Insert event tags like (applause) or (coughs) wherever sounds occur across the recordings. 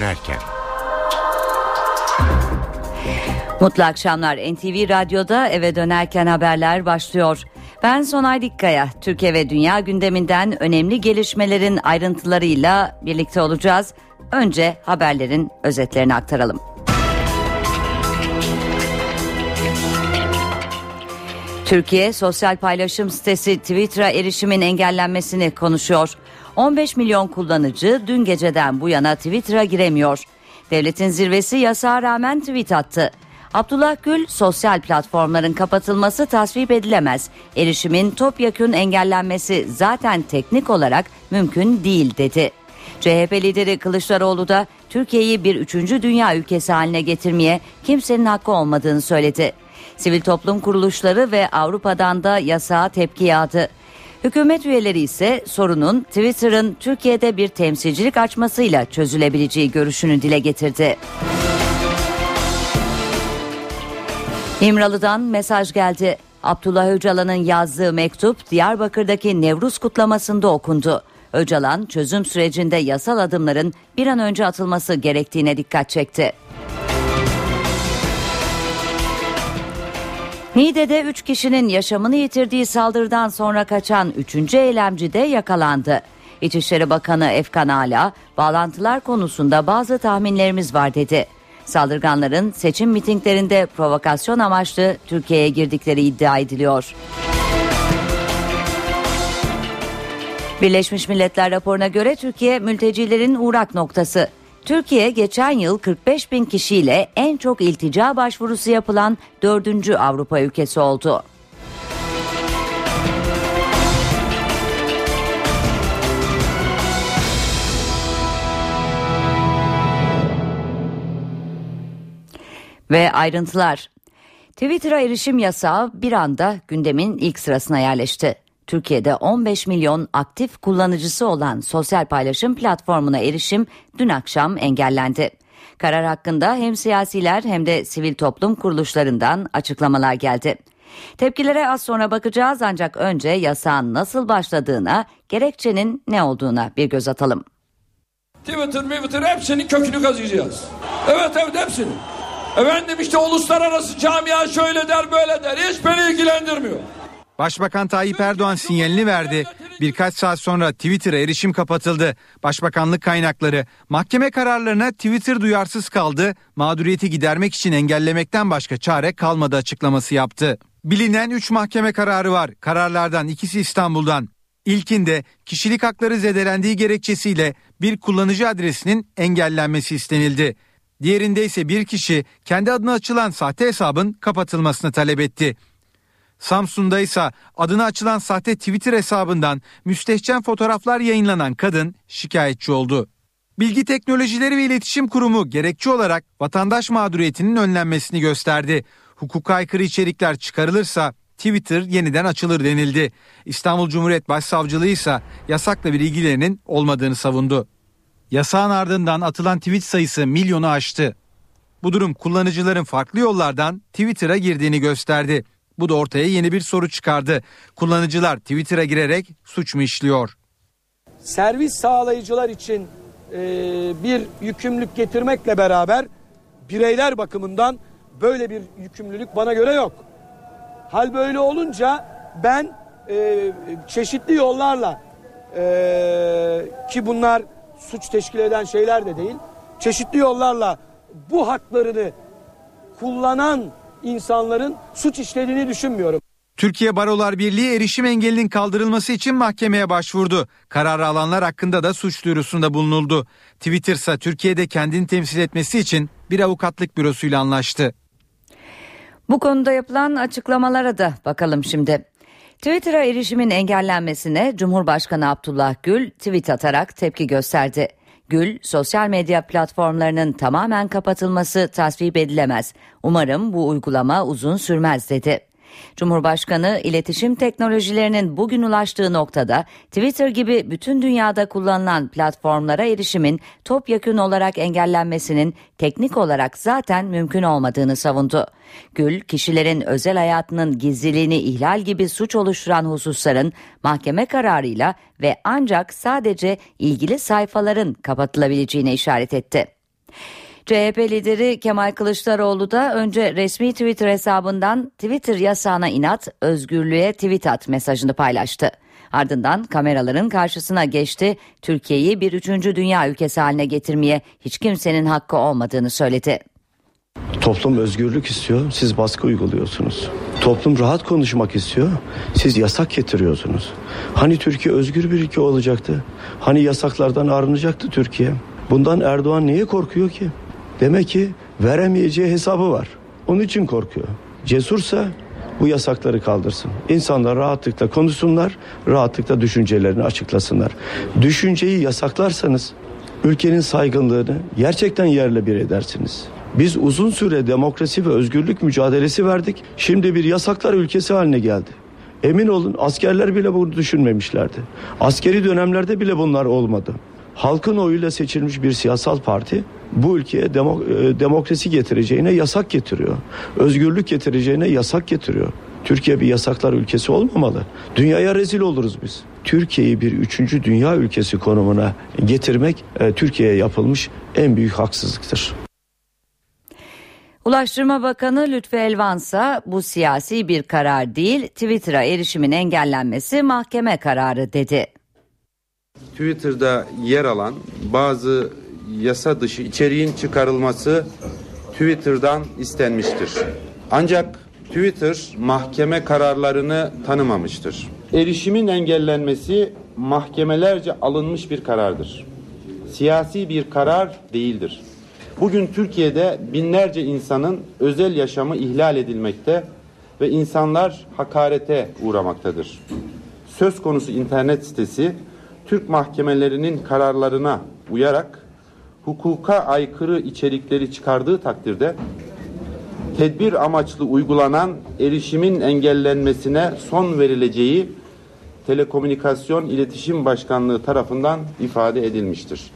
dönerken. Mutlu akşamlar. NTV Radyo'da eve dönerken haberler başlıyor. Ben Sonay Dikkaya. Türkiye ve dünya gündeminden önemli gelişmelerin ayrıntılarıyla birlikte olacağız. Önce haberlerin özetlerini aktaralım. Türkiye sosyal paylaşım sitesi Twitter'a erişimin engellenmesini konuşuyor. 15 milyon kullanıcı dün geceden bu yana Twitter'a giremiyor. Devletin zirvesi yasağa rağmen tweet attı. Abdullah Gül sosyal platformların kapatılması tasvip edilemez. Erişimin topyekün engellenmesi zaten teknik olarak mümkün değil dedi. CHP lideri Kılıçdaroğlu da Türkiye'yi bir üçüncü dünya ülkesi haline getirmeye kimsenin hakkı olmadığını söyledi. Sivil toplum kuruluşları ve Avrupa'dan da yasağa tepki yağdı. Hükümet üyeleri ise sorunun Twitter'ın Türkiye'de bir temsilcilik açmasıyla çözülebileceği görüşünü dile getirdi. İmralı'dan mesaj geldi. Abdullah Öcalan'ın yazdığı mektup Diyarbakır'daki Nevruz kutlamasında okundu. Öcalan çözüm sürecinde yasal adımların bir an önce atılması gerektiğine dikkat çekti. Niğde'de 3 kişinin yaşamını yitirdiği saldırıdan sonra kaçan 3. eylemci de yakalandı. İçişleri Bakanı Efkan Ala, bağlantılar konusunda bazı tahminlerimiz var dedi. Saldırganların seçim mitinglerinde provokasyon amaçlı Türkiye'ye girdikleri iddia ediliyor. Birleşmiş Milletler raporuna göre Türkiye mültecilerin uğrak noktası. Türkiye geçen yıl 45 bin kişiyle en çok iltica başvurusu yapılan dördüncü Avrupa ülkesi oldu. Ve ayrıntılar. Twitter'a erişim yasağı bir anda gündemin ilk sırasına yerleşti. Türkiye'de 15 milyon aktif kullanıcısı olan sosyal paylaşım platformuna erişim dün akşam engellendi. Karar hakkında hem siyasiler hem de sivil toplum kuruluşlarından açıklamalar geldi. Tepkilere az sonra bakacağız ancak önce yasağın nasıl başladığına, gerekçenin ne olduğuna bir göz atalım. Twitter, Twitter hepsinin kökünü kazıyacağız. Evet evet hepsini. Efendim işte uluslararası camia şöyle der böyle der. Hiç beni ilgilendirmiyor. Başbakan Tayyip Erdoğan sinyalini verdi. Birkaç saat sonra Twitter'a erişim kapatıldı. Başbakanlık kaynakları mahkeme kararlarına Twitter duyarsız kaldı. Mağduriyeti gidermek için engellemekten başka çare kalmadı açıklaması yaptı. Bilinen 3 mahkeme kararı var. Kararlardan ikisi İstanbul'dan. İlkinde kişilik hakları zedelendiği gerekçesiyle bir kullanıcı adresinin engellenmesi istenildi. Diğerinde ise bir kişi kendi adına açılan sahte hesabın kapatılmasını talep etti. Samsun'da ise adına açılan sahte Twitter hesabından müstehcen fotoğraflar yayınlanan kadın şikayetçi oldu. Bilgi Teknolojileri ve İletişim Kurumu gerekçe olarak vatandaş mağduriyetinin önlenmesini gösterdi. Hukuka aykırı içerikler çıkarılırsa Twitter yeniden açılır denildi. İstanbul Cumhuriyet Başsavcılığı ise yasakla bir ilgilerinin olmadığını savundu. Yasağın ardından atılan tweet sayısı milyonu aştı. Bu durum kullanıcıların farklı yollardan Twitter'a girdiğini gösterdi. Bu da ortaya yeni bir soru çıkardı. Kullanıcılar Twitter'a girerek suç mu işliyor? Servis sağlayıcılar için e, bir yükümlülük getirmekle beraber bireyler bakımından böyle bir yükümlülük bana göre yok. Hal böyle olunca ben e, çeşitli yollarla e, ki bunlar suç teşkil eden şeyler de değil. Çeşitli yollarla bu haklarını kullanan insanların suç işlediğini düşünmüyorum. Türkiye Barolar Birliği erişim engelinin kaldırılması için mahkemeye başvurdu. Kararı alanlar hakkında da suç duyurusunda bulunuldu. Twitter ise Türkiye'de kendini temsil etmesi için bir avukatlık bürosuyla anlaştı. Bu konuda yapılan açıklamalara da bakalım şimdi. Twitter'a erişimin engellenmesine Cumhurbaşkanı Abdullah Gül tweet atarak tepki gösterdi. Gül, sosyal medya platformlarının tamamen kapatılması tasvip edilemez. Umarım bu uygulama uzun sürmez dedi. Cumhurbaşkanı iletişim teknolojilerinin bugün ulaştığı noktada Twitter gibi bütün dünyada kullanılan platformlara erişimin topyekün olarak engellenmesinin teknik olarak zaten mümkün olmadığını savundu. Gül, kişilerin özel hayatının gizliliğini ihlal gibi suç oluşturan hususların mahkeme kararıyla ve ancak sadece ilgili sayfaların kapatılabileceğine işaret etti. CHP lideri Kemal Kılıçdaroğlu da önce resmi Twitter hesabından Twitter yasağına inat, özgürlüğe tweet at mesajını paylaştı. Ardından kameraların karşısına geçti, Türkiye'yi bir üçüncü dünya ülkesi haline getirmeye hiç kimsenin hakkı olmadığını söyledi. Toplum özgürlük istiyor, siz baskı uyguluyorsunuz. Toplum rahat konuşmak istiyor, siz yasak getiriyorsunuz. Hani Türkiye özgür bir ülke olacaktı? Hani yasaklardan arınacaktı Türkiye? Bundan Erdoğan niye korkuyor ki? Demek ki veremeyeceği hesabı var. Onun için korkuyor. Cesursa bu yasakları kaldırsın. İnsanlar rahatlıkla konuşsunlar, rahatlıkla düşüncelerini açıklasınlar. Düşünceyi yasaklarsanız ülkenin saygınlığını gerçekten yerle bir edersiniz. Biz uzun süre demokrasi ve özgürlük mücadelesi verdik. Şimdi bir yasaklar ülkesi haline geldi. Emin olun askerler bile bunu düşünmemişlerdi. Askeri dönemlerde bile bunlar olmadı. Halkın oyuyla seçilmiş bir siyasal parti bu ülkeye demo, e, demokrasi getireceğine yasak getiriyor. Özgürlük getireceğine yasak getiriyor. Türkiye bir yasaklar ülkesi olmamalı. Dünyaya rezil oluruz biz. Türkiye'yi bir üçüncü dünya ülkesi konumuna getirmek e, Türkiye'ye yapılmış en büyük haksızlıktır. Ulaştırma Bakanı Lütfü Elvansa bu siyasi bir karar değil Twitter'a erişimin engellenmesi mahkeme kararı dedi. Twitter'da yer alan bazı yasa dışı içeriğin çıkarılması Twitter'dan istenmiştir. Ancak Twitter mahkeme kararlarını tanımamıştır. Erişimin engellenmesi mahkemelerce alınmış bir karardır. Siyasi bir karar değildir. Bugün Türkiye'de binlerce insanın özel yaşamı ihlal edilmekte ve insanlar hakarete uğramaktadır. Söz konusu internet sitesi Türk mahkemelerinin kararlarına uyarak hukuka aykırı içerikleri çıkardığı takdirde tedbir amaçlı uygulanan erişimin engellenmesine son verileceği Telekomünikasyon İletişim Başkanlığı tarafından ifade edilmiştir.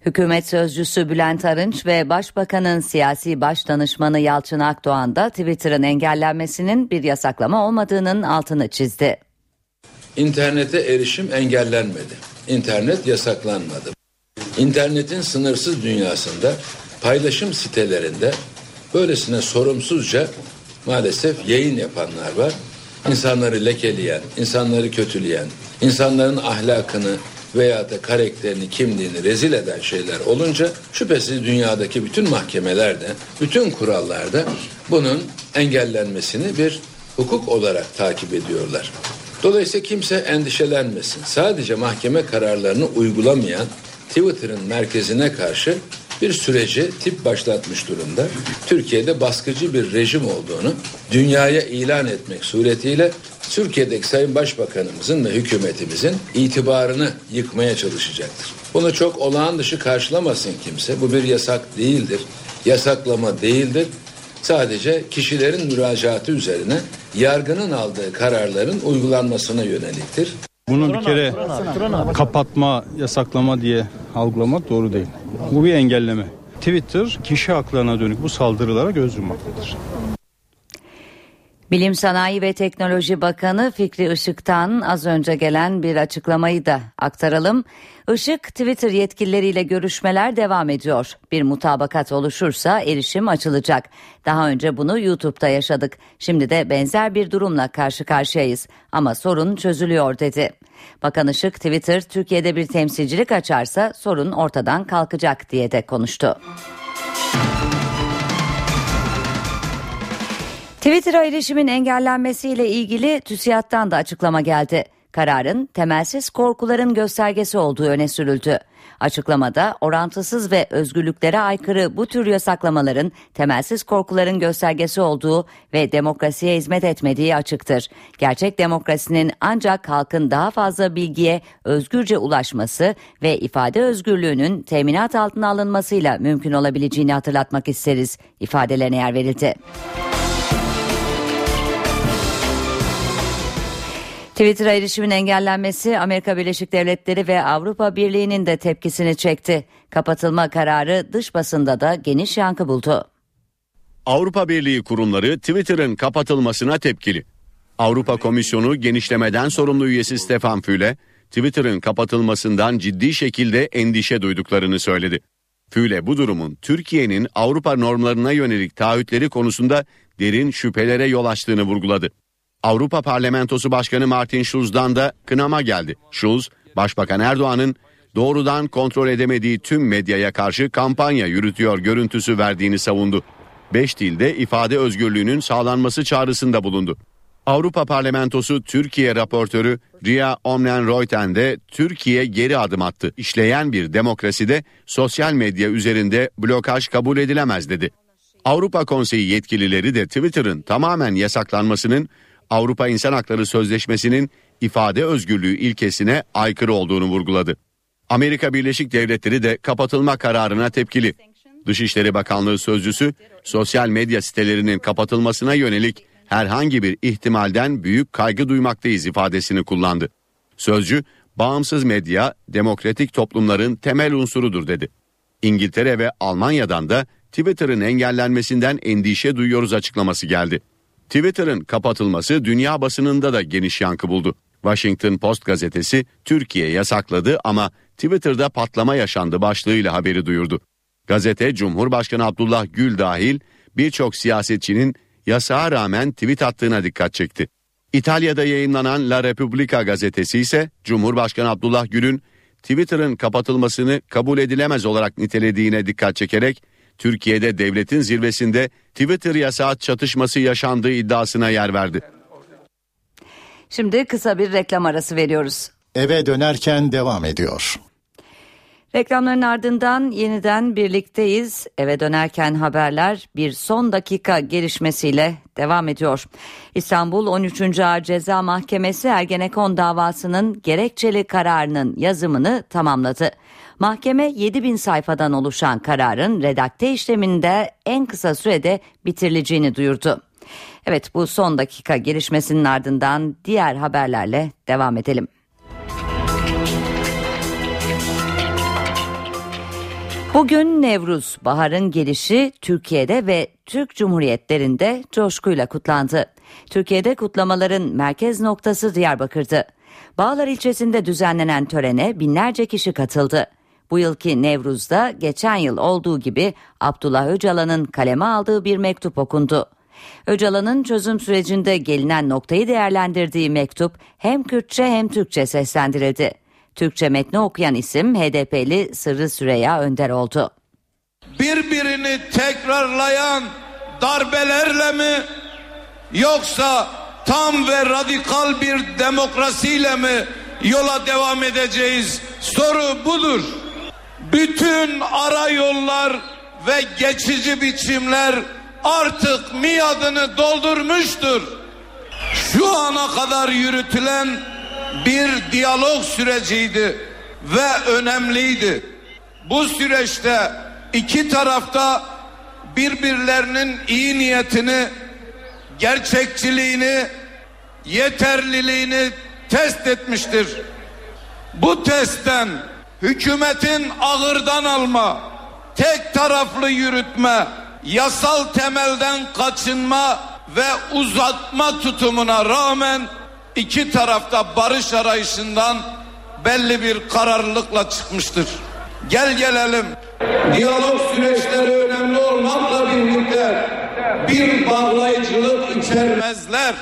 Hükümet sözcüsü Bülent Arınç ve Başbakanın siyasi baş danışmanı Yalçın Akdoğan da Twitter'ın engellenmesinin bir yasaklama olmadığının altını çizdi. İnternete erişim engellenmedi. İnternet yasaklanmadı. İnternetin sınırsız dünyasında paylaşım sitelerinde böylesine sorumsuzca maalesef yayın yapanlar var. İnsanları lekeleyen, insanları kötüleyen, insanların ahlakını veya da karakterini, kimliğini rezil eden şeyler olunca şüphesiz dünyadaki bütün mahkemelerde, bütün kurallarda bunun engellenmesini bir hukuk olarak takip ediyorlar. Dolayısıyla kimse endişelenmesin. Sadece mahkeme kararlarını uygulamayan Twitter'ın merkezine karşı bir süreci tip başlatmış durumda. Türkiye'de baskıcı bir rejim olduğunu dünyaya ilan etmek suretiyle Türkiye'deki Sayın Başbakanımızın ve hükümetimizin itibarını yıkmaya çalışacaktır. Bunu çok olağan dışı karşılamasın kimse. Bu bir yasak değildir. Yasaklama değildir. Sadece kişilerin müracaatı üzerine yargının aldığı kararların uygulanmasına yöneliktir. Bunu bir kere kapatma, yasaklama diye algılamak doğru değil. Bu bir engelleme. Twitter kişi haklarına dönük bu saldırılara göz yummaktadır. Bilim Sanayi ve Teknoloji Bakanı Fikri Işık'tan az önce gelen bir açıklamayı da aktaralım. Işık Twitter yetkilileriyle görüşmeler devam ediyor. Bir mutabakat oluşursa erişim açılacak. Daha önce bunu YouTube'da yaşadık. Şimdi de benzer bir durumla karşı karşıyayız ama sorun çözülüyor dedi. Bakan Işık Twitter Türkiye'de bir temsilcilik açarsa sorun ortadan kalkacak diye de konuştu. Twitter'a erişimin engellenmesiyle ilgili TÜSİAD'dan da açıklama geldi. Kararın temelsiz korkuların göstergesi olduğu öne sürüldü. Açıklamada orantısız ve özgürlüklere aykırı bu tür yasaklamaların temelsiz korkuların göstergesi olduğu ve demokrasiye hizmet etmediği açıktır. Gerçek demokrasinin ancak halkın daha fazla bilgiye özgürce ulaşması ve ifade özgürlüğünün teminat altına alınmasıyla mümkün olabileceğini hatırlatmak isteriz ifadelerine yer verildi. Twitter'a erişimin engellenmesi Amerika Birleşik Devletleri ve Avrupa Birliği'nin de tepkisini çekti. Kapatılma kararı dış basında da geniş yankı buldu. Avrupa Birliği kurumları Twitter'ın kapatılmasına tepkili. Avrupa Komisyonu genişlemeden sorumlu üyesi Stefan Füle, Twitter'ın kapatılmasından ciddi şekilde endişe duyduklarını söyledi. Füle bu durumun Türkiye'nin Avrupa normlarına yönelik taahhütleri konusunda derin şüphelere yol açtığını vurguladı. Avrupa Parlamentosu Başkanı Martin Schulz'dan da kınama geldi. Schulz, Başbakan Erdoğan'ın doğrudan kontrol edemediği tüm medyaya karşı kampanya yürütüyor görüntüsü verdiğini savundu. Beş dilde ifade özgürlüğünün sağlanması çağrısında bulundu. Avrupa Parlamentosu Türkiye raportörü Ria Omnen Reuten de Türkiye geri adım attı. İşleyen bir demokraside sosyal medya üzerinde blokaj kabul edilemez dedi. Avrupa Konseyi yetkilileri de Twitter'ın tamamen yasaklanmasının Avrupa İnsan Hakları Sözleşmesi'nin ifade özgürlüğü ilkesine aykırı olduğunu vurguladı. Amerika Birleşik Devletleri de kapatılma kararına tepkili. Dışişleri Bakanlığı sözcüsü sosyal medya sitelerinin kapatılmasına yönelik herhangi bir ihtimalden büyük kaygı duymaktayız ifadesini kullandı. Sözcü, bağımsız medya demokratik toplumların temel unsurudur dedi. İngiltere ve Almanya'dan da Twitter'ın engellenmesinden endişe duyuyoruz açıklaması geldi. Twitter'ın kapatılması dünya basınında da geniş yankı buldu. Washington Post gazetesi Türkiye yasakladı ama Twitter'da patlama yaşandı başlığıyla haberi duyurdu. Gazete Cumhurbaşkanı Abdullah Gül dahil birçok siyasetçinin yasağa rağmen tweet attığına dikkat çekti. İtalya'da yayınlanan La Repubblica gazetesi ise Cumhurbaşkanı Abdullah Gül'ün Twitter'ın kapatılmasını kabul edilemez olarak nitelediğine dikkat çekerek Türkiye'de devletin zirvesinde Twitter yasağı çatışması yaşandığı iddiasına yer verdi. Şimdi kısa bir reklam arası veriyoruz. Eve dönerken devam ediyor. Reklamların ardından yeniden birlikteyiz. Eve dönerken haberler bir son dakika gelişmesiyle devam ediyor. İstanbul 13. Ağır Ceza Mahkemesi Ergenekon davasının gerekçeli kararının yazımını tamamladı. Mahkeme 7000 sayfadan oluşan kararın redakte işleminde en kısa sürede bitirileceğini duyurdu. Evet bu son dakika gelişmesinin ardından diğer haberlerle devam edelim. Bugün Nevruz, baharın gelişi Türkiye'de ve Türk Cumhuriyetlerinde coşkuyla kutlandı. Türkiye'de kutlamaların merkez noktası Diyarbakır'dı. Bağlar ilçesinde düzenlenen törene binlerce kişi katıldı. Bu yılki Nevruz'da geçen yıl olduğu gibi Abdullah Öcalan'ın kaleme aldığı bir mektup okundu. Öcalan'ın çözüm sürecinde gelinen noktayı değerlendirdiği mektup hem Kürtçe hem Türkçe seslendirildi. Türkçe metni okuyan isim HDP'li Sırrı Süreya Önder oldu. Birbirini tekrarlayan darbelerle mi yoksa tam ve radikal bir demokrasiyle mi yola devam edeceğiz? Soru budur. Bütün ara yollar ve geçici biçimler artık miadını doldurmuştur. Şu ana kadar yürütülen bir diyalog süreciydi ve önemliydi. Bu süreçte iki tarafta birbirlerinin iyi niyetini, gerçekçiliğini, yeterliliğini test etmiştir. Bu testten hükümetin ağırdan alma, tek taraflı yürütme, yasal temelden kaçınma ve uzatma tutumuna rağmen iki tarafta barış arayışından belli bir kararlılıkla çıkmıştır. Gel gelelim. Diyalog süreçleri önemli olmakla birlikte bir bağlayıcılık içermezler.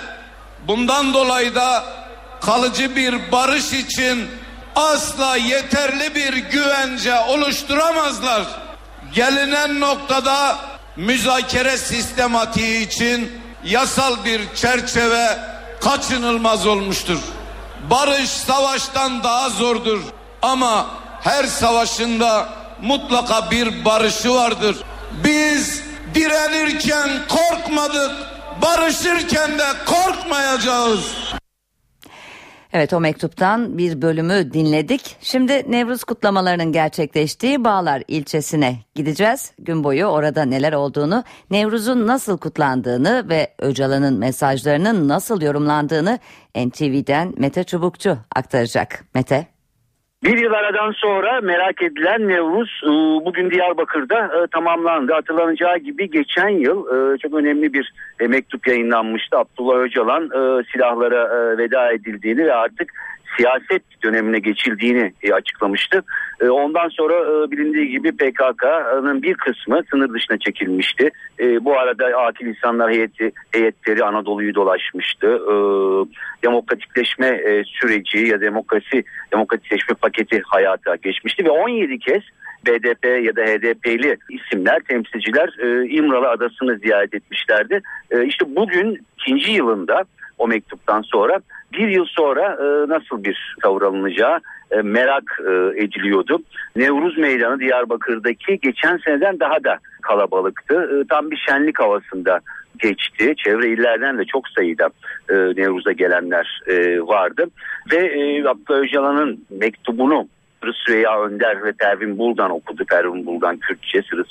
Bundan dolayı da kalıcı bir barış için asla yeterli bir güvence oluşturamazlar. Gelinen noktada müzakere sistematiği için yasal bir çerçeve kaçınılmaz olmuştur. Barış savaştan daha zordur ama her savaşında mutlaka bir barışı vardır. Biz direnirken korkmadık, barışırken de korkmayacağız. Evet o mektuptan bir bölümü dinledik. Şimdi Nevruz kutlamalarının gerçekleştiği Bağlar ilçesine gideceğiz. Gün boyu orada neler olduğunu, Nevruz'un nasıl kutlandığını ve Öcalan'ın mesajlarının nasıl yorumlandığını NTV'den Mete Çubukçu aktaracak. Mete. Bir yıl aradan sonra merak edilen Nevruz e, bugün Diyarbakır'da e, tamamlandı. Hatırlanacağı gibi geçen yıl e, çok önemli bir mektup yayınlanmıştı. Abdullah Öcalan silahlara veda edildiğini ve artık siyaset dönemine geçildiğini e, açıklamıştı. E, ondan sonra e, bilindiği gibi PKK'nın bir kısmı sınır dışına çekilmişti. Bu arada akil insanlar heyeti, heyetleri Anadolu'yu dolaşmıştı. Demokratikleşme süreci ya demokrasi demokratikleşme paketi hayata geçmişti ve 17 kez BDP ya da HDP'li isimler, temsilciler İmralı Adası'nı ziyaret etmişlerdi. İşte bugün ikinci yılında o mektuptan sonra bir yıl sonra e, nasıl bir tavır alınacağı e, merak e, ediliyordu. Nevruz Meydanı Diyarbakır'daki geçen seneden daha da kalabalıktı. E, tam bir şenlik havasında geçti. Çevre illerden de çok sayıda e, Nevruz'a gelenler e, vardı. Ve e, Abdullah Öcalan'ın mektubunu Sırı Önder ve Pervin Buldan okudu. Pervin Buldan Kürtçe, Sırı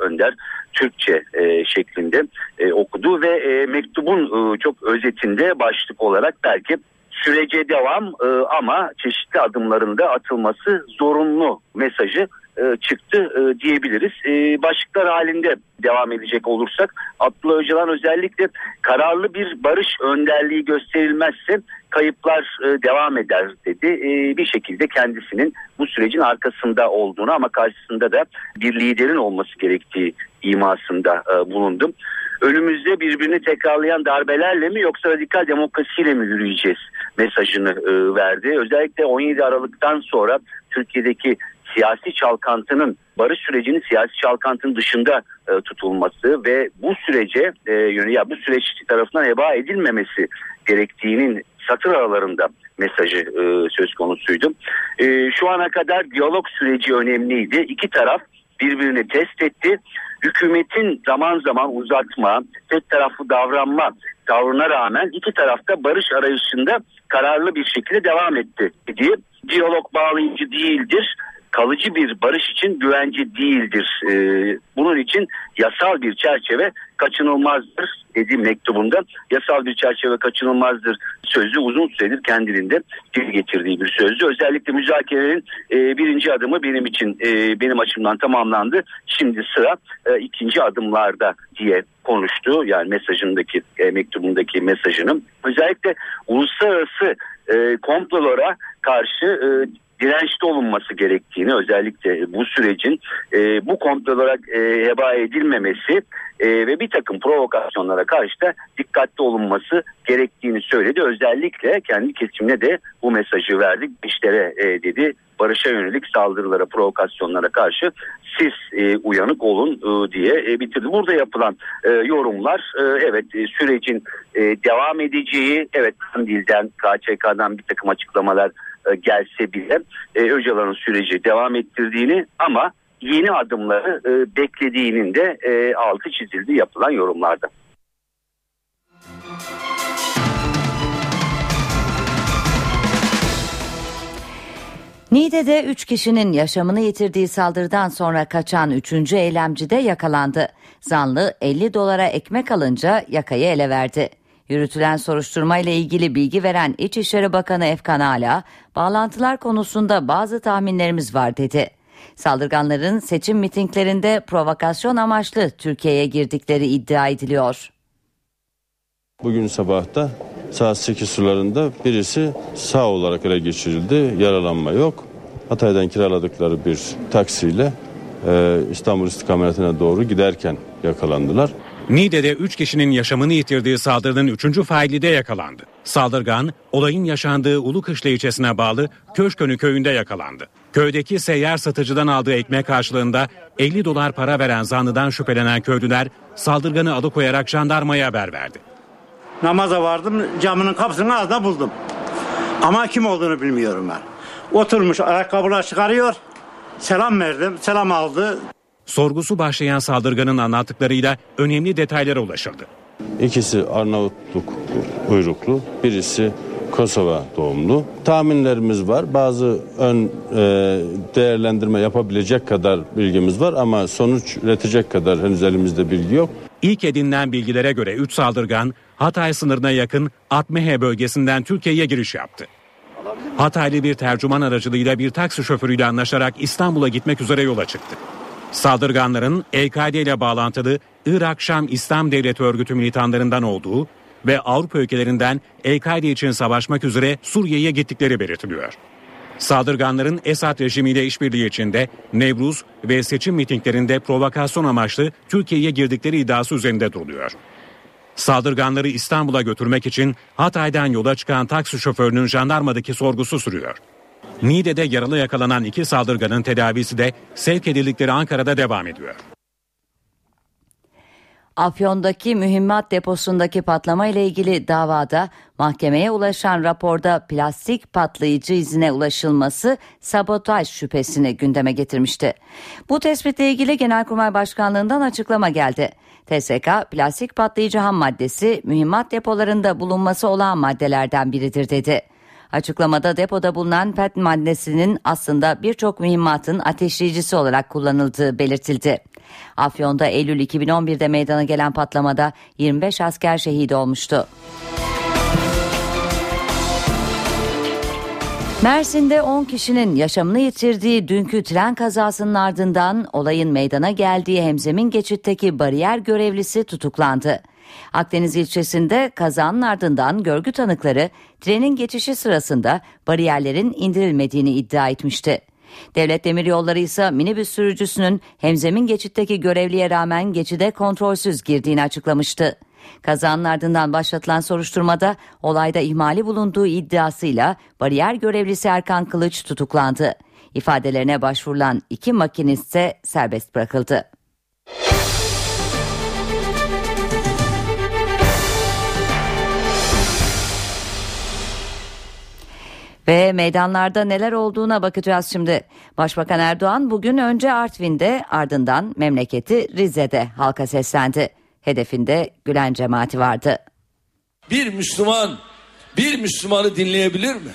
Önder Türkçe e, şeklinde e, okudu ve e, mektubun e, çok özetinde başlık olarak belki sürece devam e, ama çeşitli adımlarında atılması zorunlu mesajı e, çıktı e, diyebiliriz. E, başlıklar halinde devam edecek olursak Abdullah Öcalan özellikle kararlı bir barış önderliği gösterilmezse kayıplar e, devam eder dedi. E, bir şekilde kendisinin bu sürecin arkasında olduğunu ama karşısında da bir liderin olması gerektiği imasında e, bulundum. Önümüzde birbirini tekrarlayan darbelerle mi yoksa radikal demokrasiyle mi yürüyeceğiz mesajını e, verdi. Özellikle 17 Aralık'tan sonra Türkiye'deki siyasi çalkantının barış sürecinin siyasi çalkantının dışında e, tutulması ve bu sürece e, ya bu süreç tarafından heba edilmemesi gerektiğinin satır aralarında mesajı e, söz konusuydu. E, şu ana kadar diyalog süreci önemliydi. İki taraf birbirini test etti. Hükümetin zaman zaman uzatma, tek taraflı davranma tavrına rağmen iki tarafta barış arayışında kararlı bir şekilde devam etti diye diyalog bağlayıcı değildir kalıcı bir barış için güvence değildir. Ee, bunun için yasal bir çerçeve kaçınılmazdır dedi mektubunda. Yasal bir çerçeve kaçınılmazdır sözü uzun süredir kendiliğinde dil getirdiği bir sözdü. Özellikle müzakerelerin e, birinci adımı benim için e, benim açımdan tamamlandı. Şimdi sıra e, ikinci adımlarda diye konuştu. Yani mesajındaki e, mektubundaki mesajını. Özellikle uluslararası e, komplolara karşı dirençli olunması gerektiğini özellikle bu sürecin e, bu komplolara e, heba edilmemesi e, ve bir takım provokasyonlara karşı da dikkatli olunması gerektiğini söyledi. Özellikle kendi kesimine de bu mesajı verdik. İşlere e, dedi barışa yönelik saldırılara, provokasyonlara karşı siz e, uyanık olun e, diye e, bitirdi. Burada yapılan e, yorumlar e, evet e, sürecin e, devam edeceği, evet dilden KÇK'dan bir takım açıklamalar gelse bile e, Öcalan'ın süreci devam ettirdiğini ama yeni adımları e, beklediğinin de e, altı çizildi yapılan yorumlarda. Niğde'de 3 kişinin yaşamını yitirdiği saldırıdan sonra kaçan 3. eylemci de yakalandı. Zanlı 50 dolara ekmek alınca yakayı ele verdi. Yürütülen soruşturma ile ilgili bilgi veren İçişleri Bakanı Efkan Ala, bağlantılar konusunda bazı tahminlerimiz var dedi. Saldırganların seçim mitinglerinde provokasyon amaçlı Türkiye'ye girdikleri iddia ediliyor. Bugün sabahta saat 8 sularında birisi sağ olarak ele geçirildi. Yaralanma yok. Hatay'dan kiraladıkları bir taksiyle e, İstanbul istikametine doğru giderken yakalandılar. Niğde'de 3 kişinin yaşamını yitirdiği saldırının 3. faili de yakalandı. Saldırgan, olayın yaşandığı Ulukışla ilçesine bağlı Köşkönü köyünde yakalandı. Köydeki seyyar satıcıdan aldığı ekmek karşılığında 50 dolar para veren zanlıdan şüphelenen köylüler saldırganı alıkoyarak jandarmaya haber verdi. Namaza vardım camının kapısının ağzında buldum. Ama kim olduğunu bilmiyorum ben. Oturmuş ayakkabılar çıkarıyor. Selam verdim. Selam aldı. Sorgusu başlayan saldırganın anlattıklarıyla önemli detaylara ulaşıldı. İkisi Arnavutluk uyruklu, birisi Kosova doğumlu. Tahminlerimiz var. Bazı ön e, değerlendirme yapabilecek kadar bilgimiz var ama sonuç üretecek kadar henüz elimizde bilgi yok. İlk edinilen bilgilere göre 3 saldırgan Hatay sınırına yakın Atmehe bölgesinden Türkiye'ye giriş yaptı. Hataylı bir tercüman aracılığıyla bir taksi şoförüyle anlaşarak İstanbul'a gitmek üzere yola çıktı. Saldırganların EKD ile bağlantılı Irak Şam İslam Devleti örgütü militanlarından olduğu ve Avrupa ülkelerinden El-Kaide için savaşmak üzere Suriye'ye gittikleri belirtiliyor. Saldırganların Esad rejimiyle işbirliği içinde Nevruz ve seçim mitinglerinde provokasyon amaçlı Türkiye'ye girdikleri iddiası üzerinde duruluyor. Saldırganları İstanbul'a götürmek için Hatay'dan yola çıkan taksi şoförünün jandarmadaki sorgusu sürüyor. Niğde'de yaralı yakalanan iki saldırganın tedavisi de sevk edildikleri Ankara'da devam ediyor. Afyon'daki mühimmat deposundaki patlama ile ilgili davada mahkemeye ulaşan raporda plastik patlayıcı izine ulaşılması sabotaj şüphesini gündeme getirmişti. Bu tespitle ilgili Genelkurmay Başkanlığı'ndan açıklama geldi. TSK plastik patlayıcı ham maddesi mühimmat depolarında bulunması olan maddelerden biridir dedi. Açıklamada depoda bulunan PET maddesinin aslında birçok mühimmatın ateşleyicisi olarak kullanıldığı belirtildi. Afyon'da Eylül 2011'de meydana gelen patlamada 25 asker şehit olmuştu. Mersin'de 10 kişinin yaşamını yitirdiği dünkü tren kazasının ardından olayın meydana geldiği Hemzemin geçitteki bariyer görevlisi tutuklandı. Akdeniz ilçesinde kazanın ardından görgü tanıkları trenin geçişi sırasında bariyerlerin indirilmediğini iddia etmişti. Devlet Demiryolları ise minibüs sürücüsünün hemzemin geçitteki görevliye rağmen geçide kontrolsüz girdiğini açıklamıştı. Kazanın ardından başlatılan soruşturmada olayda ihmali bulunduğu iddiasıyla bariyer görevlisi Erkan Kılıç tutuklandı. İfadelerine başvurulan iki makinist ise serbest bırakıldı. Ve meydanlarda neler olduğuna bakacağız şimdi. Başbakan Erdoğan bugün önce Artvin'de ardından memleketi Rize'de halka seslendi. Hedefinde Gülen cemaati vardı. Bir Müslüman bir Müslümanı dinleyebilir mi?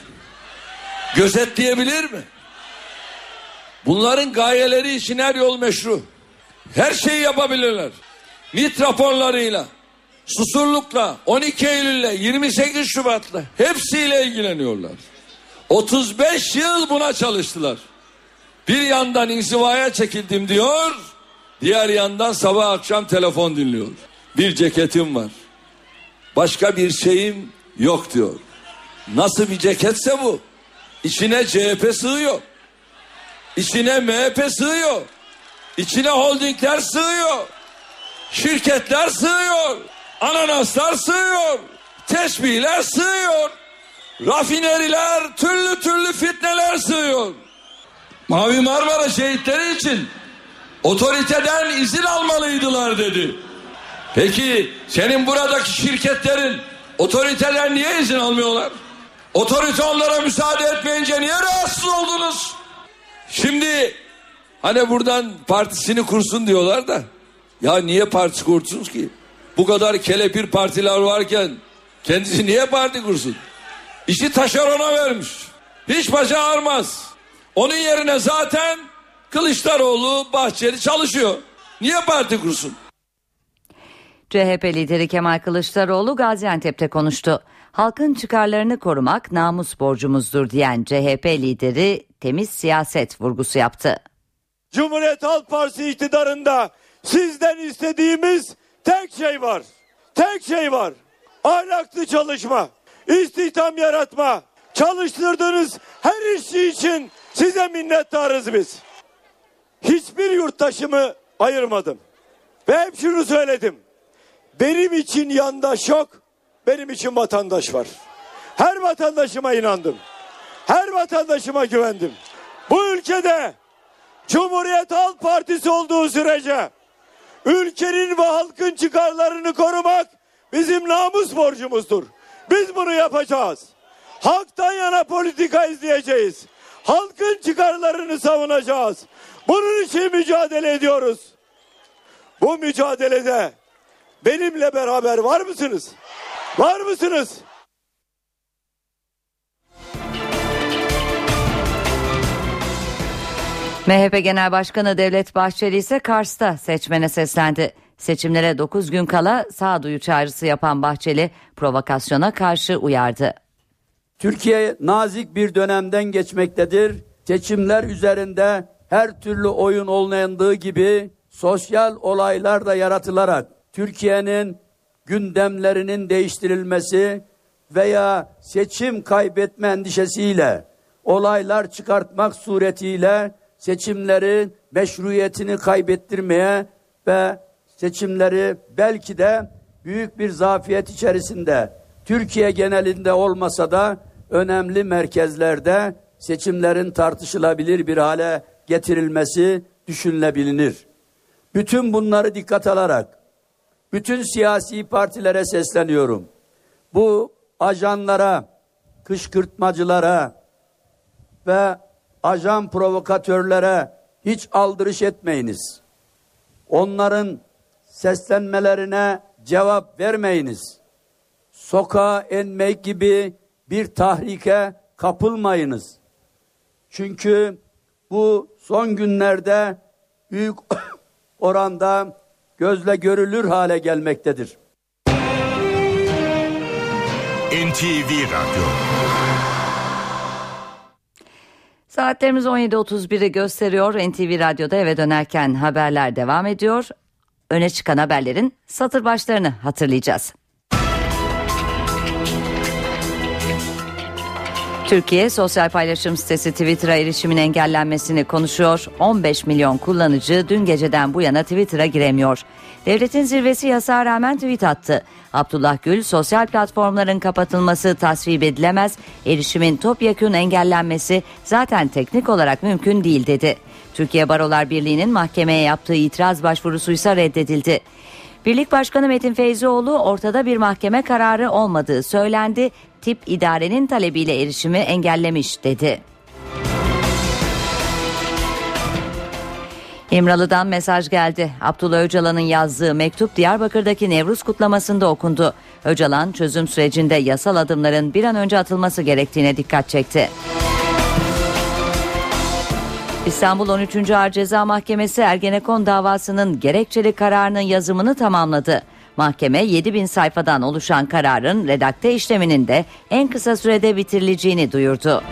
Gözetleyebilir mi? Bunların gayeleri için her yol meşru. Her şeyi yapabilirler. MİT raporlarıyla, Susurluk'la, 12 Eylül'le, 28 Şubat'la hepsiyle ilgileniyorlar. 35 yıl buna çalıştılar. Bir yandan inzivaya çekildim diyor, diğer yandan sabah akşam telefon dinliyor. Bir ceketim var. Başka bir şeyim yok diyor. Nasıl bir ceketse bu? İçine CHP sığıyor. İçine MHP sığıyor. İçine holdingler sığıyor. Şirketler sığıyor. Ananaslar sığıyor. Tesbihler sığıyor. Rafineriler, türlü türlü fitneler sığıyor. Mavi Marmara şehitleri için otoriteden izin almalıydılar dedi. Peki senin buradaki şirketlerin otoriteler niye izin almıyorlar? Otorite onlara müsaade etmeyince niye rahatsız oldunuz? Şimdi hani buradan partisini kursun diyorlar da ya niye parti kursunuz ki? Bu kadar kelepir partiler varken kendisi niye parti kursun? İşi taşerona vermiş. Hiç başı ağrmaz. Onun yerine zaten Kılıçdaroğlu, Bahçeli çalışıyor. Niye parti kursun? CHP lideri Kemal Kılıçdaroğlu Gaziantep'te konuştu. Halkın çıkarlarını korumak namus borcumuzdur diyen CHP lideri temiz siyaset vurgusu yaptı. Cumhuriyet Halk Partisi iktidarında sizden istediğimiz tek şey var. Tek şey var. Ahlaklı çalışma, istihdam yaratma. Çalıştırdığınız her işçi için size minnettarız biz. Hiçbir yurttaşımı ayırmadım. Ve hep şunu söyledim. Benim için yandaş yok, benim için vatandaş var. Her vatandaşıma inandım. Her vatandaşıma güvendim. Bu ülkede Cumhuriyet Halk Partisi olduğu sürece ülkenin ve halkın çıkarlarını korumak bizim namus borcumuzdur. Biz bunu yapacağız. Halktan yana politika izleyeceğiz. Halkın çıkarlarını savunacağız. Bunun için mücadele ediyoruz. Bu mücadelede benimle beraber var mısınız? Var mısınız? MHP Genel Başkanı Devlet Bahçeli ise Kars'ta seçmene seslendi. Seçimlere 9 gün kala sağduyu çağrısı yapan Bahçeli provokasyona karşı uyardı. Türkiye nazik bir dönemden geçmektedir. Seçimler üzerinde her türlü oyun olmayandığı gibi sosyal olaylar da yaratılarak Türkiye'nin gündemlerinin değiştirilmesi veya seçim kaybetme endişesiyle olaylar çıkartmak suretiyle seçimlerin meşruiyetini kaybettirmeye ve seçimleri belki de büyük bir zafiyet içerisinde Türkiye genelinde olmasa da önemli merkezlerde seçimlerin tartışılabilir bir hale getirilmesi düşünülebilir. Bütün bunları dikkat alarak bütün siyasi partilere sesleniyorum. Bu ajanlara, kışkırtmacılara ve ajan provokatörlere hiç aldırış etmeyiniz. Onların seslenmelerine cevap vermeyiniz. Sokağa inmek gibi bir tahrike kapılmayınız. Çünkü bu son günlerde büyük (coughs) oranda gözle görülür hale gelmektedir. NTV Radyo Saatlerimiz 17.31'i gösteriyor. NTV Radyo'da eve dönerken haberler devam ediyor. Öne çıkan haberlerin satır başlarını hatırlayacağız. Türkiye sosyal paylaşım sitesi Twitter'a erişimin engellenmesini konuşuyor. 15 milyon kullanıcı dün geceden bu yana Twitter'a giremiyor. Devletin zirvesi yasağa rağmen tweet attı. Abdullah Gül sosyal platformların kapatılması tasvip edilemez, erişimin topyekun engellenmesi zaten teknik olarak mümkün değil dedi. Türkiye Barolar Birliği'nin mahkemeye yaptığı itiraz başvurusuysa reddedildi. Birlik Başkanı Metin Feyzioğlu ortada bir mahkeme kararı olmadığı söylendi. Tip idarenin talebiyle erişimi engellemiş dedi. İmralı'dan mesaj geldi. Abdullah Öcalan'ın yazdığı mektup Diyarbakır'daki Nevruz kutlamasında okundu. Öcalan çözüm sürecinde yasal adımların bir an önce atılması gerektiğine dikkat çekti. İstanbul 13. Ağır Ceza Mahkemesi Ergenekon davasının gerekçeli kararının yazımını tamamladı. Mahkeme 7000 sayfadan oluşan kararın redakte işleminin de en kısa sürede bitirileceğini duyurdu.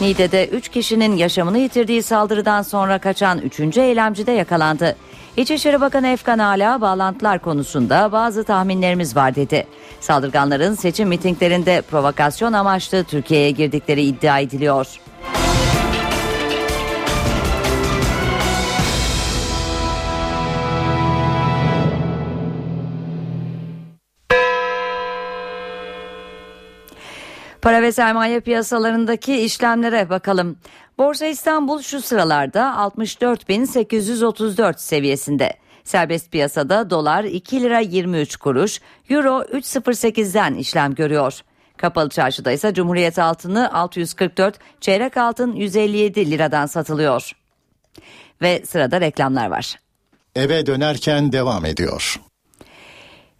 Niğde'de 3 kişinin yaşamını yitirdiği saldırıdan sonra kaçan 3. eylemci de yakalandı. İçişleri Bakanı Efkan Ala bağlantılar konusunda bazı tahminlerimiz var dedi. Saldırganların seçim mitinglerinde provokasyon amaçlı Türkiye'ye girdikleri iddia ediliyor. Para ve sermaye piyasalarındaki işlemlere bakalım. Borsa İstanbul şu sıralarda 64.834 seviyesinde. Serbest piyasada dolar 2 lira 23 kuruş, euro 3.08'den işlem görüyor. Kapalı çarşıda ise Cumhuriyet altını 644, çeyrek altın 157 liradan satılıyor. Ve sırada reklamlar var. Eve dönerken devam ediyor.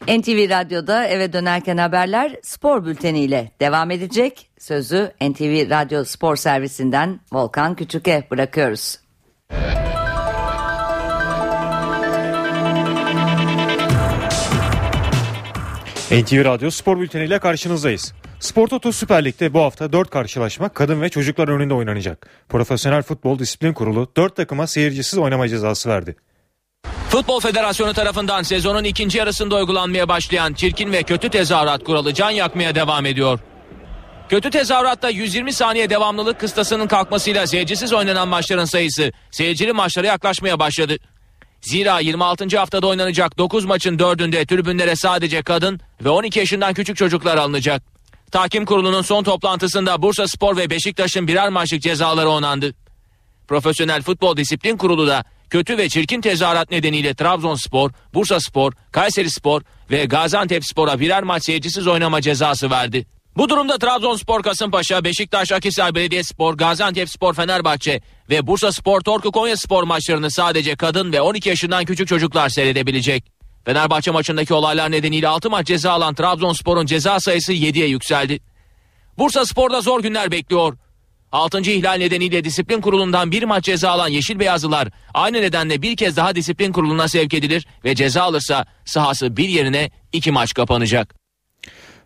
NTV Radyo'da eve dönerken haberler spor bülteniyle devam edecek. Sözü NTV Radyo Spor Servisinden Volkan Küçük'e bırakıyoruz. NTV Radyo Spor Bülteni ile karşınızdayız. Spor Toto Süper Lig'de bu hafta 4 karşılaşma kadın ve çocuklar önünde oynanacak. Profesyonel Futbol Disiplin Kurulu 4 takıma seyircisiz oynama cezası verdi. Futbol Federasyonu tarafından sezonun ikinci yarısında uygulanmaya başlayan çirkin ve kötü tezahürat kuralı can yakmaya devam ediyor. Kötü tezahüratta 120 saniye devamlılık kıstasının kalkmasıyla seyircisiz oynanan maçların sayısı seyircili maçlara yaklaşmaya başladı. Zira 26. haftada oynanacak 9 maçın 4'ünde tribünlere sadece kadın ve 12 yaşından küçük çocuklar alınacak. Tahkim kurulunun son toplantısında Bursa Spor ve Beşiktaş'ın birer maçlık cezaları onandı. Profesyonel Futbol Disiplin Kurulu da kötü ve çirkin tezahürat nedeniyle Trabzonspor, Bursaspor, Kayserispor ve Gaziantepspor'a birer maç seyircisiz oynama cezası verdi. Bu durumda Trabzonspor, Kasımpaşa, Beşiktaş, Akhisar Belediyespor, Gaziantepspor, Fenerbahçe ve Bursaspor, Torku Konyaspor maçlarını sadece kadın ve 12 yaşından küçük çocuklar seyredebilecek. Fenerbahçe maçındaki olaylar nedeniyle 6 maç ceza alan Trabzonspor'un ceza sayısı 7'ye yükseldi. Bursa Spor'da zor günler bekliyor. 6. ihlal nedeniyle disiplin kurulundan bir maç ceza alan Yeşil Beyazlılar aynı nedenle bir kez daha disiplin kuruluna sevk edilir ve ceza alırsa sahası bir yerine iki maç kapanacak.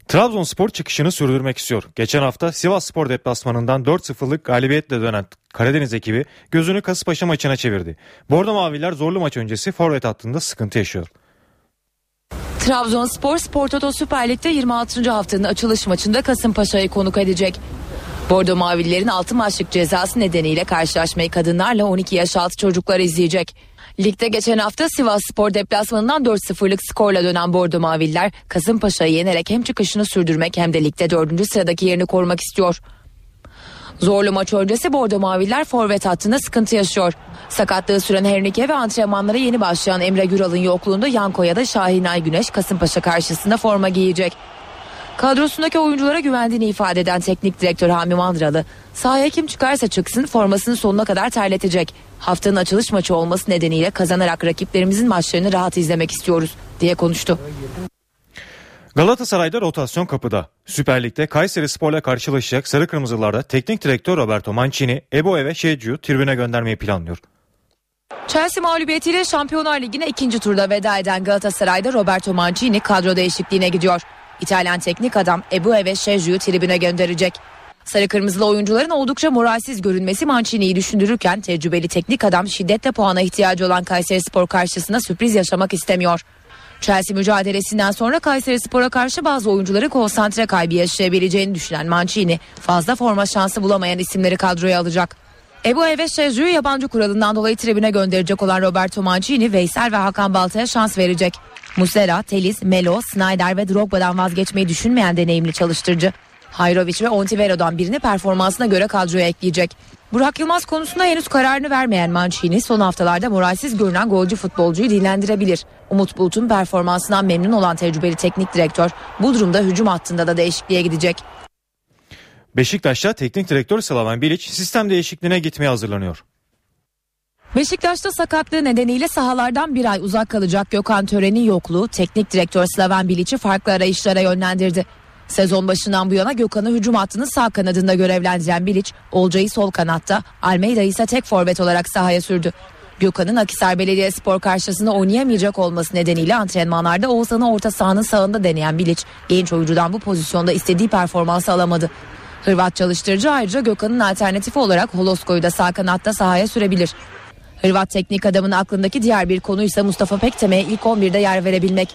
Trabzonspor çıkışını sürdürmek istiyor. Geçen hafta Sivas Spor deplasmanından 4-0'lık galibiyetle dönen Karadeniz ekibi gözünü Kasımpaşa maçına çevirdi. Bordo Maviler zorlu maç öncesi forvet hattında sıkıntı yaşıyor. Trabzonspor Spor Toto Süper Lig'de 26. haftanın açılış maçında Kasımpaşa'yı konuk edecek. Bordo Mavililerin 6 maçlık cezası nedeniyle karşılaşmayı kadınlarla 12 yaş altı çocuklar izleyecek. Ligde geçen hafta Sivas Spor deplasmanından 4-0'lık skorla dönen Bordo Maviller Kasımpaşa'yı yenerek hem çıkışını sürdürmek hem de ligde 4. sıradaki yerini korumak istiyor. Zorlu maç öncesi Bordo Maviller forvet hattında sıkıntı yaşıyor. Sakatlığı süren Hernike ve antrenmanlara yeni başlayan Emre Güral'ın yokluğunda Yanko'ya da Şahin Ay Güneş Kasımpaşa karşısında forma giyecek. Kadrosundaki oyunculara güvendiğini ifade eden teknik direktör Hami Mandralı, sahaya kim çıkarsa çıksın formasını sonuna kadar terletecek. Haftanın açılış maçı olması nedeniyle kazanarak rakiplerimizin maçlarını rahat izlemek istiyoruz diye konuştu. Galatasaray'da rotasyon kapıda. Süper Lig'de Kayseri Spor'la karşılaşacak Sarı Kırmızılar'da teknik direktör Roberto Mancini, Ebo ve Şecu tribüne göndermeyi planlıyor. Chelsea mağlubiyetiyle Şampiyonlar Ligi'ne ikinci turda veda eden Galatasaray'da Roberto Mancini kadro değişikliğine gidiyor. İtalyan teknik adam Ebu ve Şeju'yu tribüne gönderecek. Sarı kırmızılı oyuncuların oldukça moralsiz görünmesi Mancini'yi düşündürürken tecrübeli teknik adam şiddetle puana ihtiyacı olan Kayseri Spor karşısında sürpriz yaşamak istemiyor. Chelsea mücadelesinden sonra Kayseri Spor'a karşı bazı oyuncuları konsantre kaybı yaşayabileceğini düşünen Mancini fazla forma şansı bulamayan isimleri kadroya alacak. Ebu Eve Şeju'yu yabancı kuralından dolayı tribüne gönderecek olan Roberto Mancini, Veysel ve Hakan Balta'ya şans verecek. Muslera, Telis, Melo, Snyder ve Drogba'dan vazgeçmeyi düşünmeyen deneyimli çalıştırıcı. Hayrovic ve Ontivero'dan birini performansına göre kadroya ekleyecek. Burak Yılmaz konusunda henüz kararını vermeyen Mancini son haftalarda moralsiz görünen golcü futbolcuyu dinlendirebilir. Umut Bulut'un performansından memnun olan tecrübeli teknik direktör bu durumda hücum hattında da değişikliğe gidecek. Beşiktaş'ta teknik direktör Slaven Bilic sistem değişikliğine gitmeye hazırlanıyor. Beşiktaş'ta sakatlığı nedeniyle sahalardan bir ay uzak kalacak Gökhan Tören'in yokluğu teknik direktör Slaven Bilic'i farklı arayışlara yönlendirdi. Sezon başından bu yana Gökhan'ı hücum hattının sağ kanadında görevlendiren Bilic, Olcay'ı sol kanatta, Almeida'yı ise tek forvet olarak sahaya sürdü. Gökhan'ın Akisar Belediyespor karşısında oynayamayacak olması nedeniyle antrenmanlarda Oğuzhan'ı orta sahanın sağında deneyen Bilic, genç oyuncudan bu pozisyonda istediği performansı alamadı. Hırvat çalıştırıcı ayrıca Gökhan'ın alternatifi olarak Holosko'yu da sağ kanatta sahaya sürebilir. Hırvat teknik adamın aklındaki diğer bir konu ise Mustafa Pekteme'ye ilk 11'de yer verebilmek.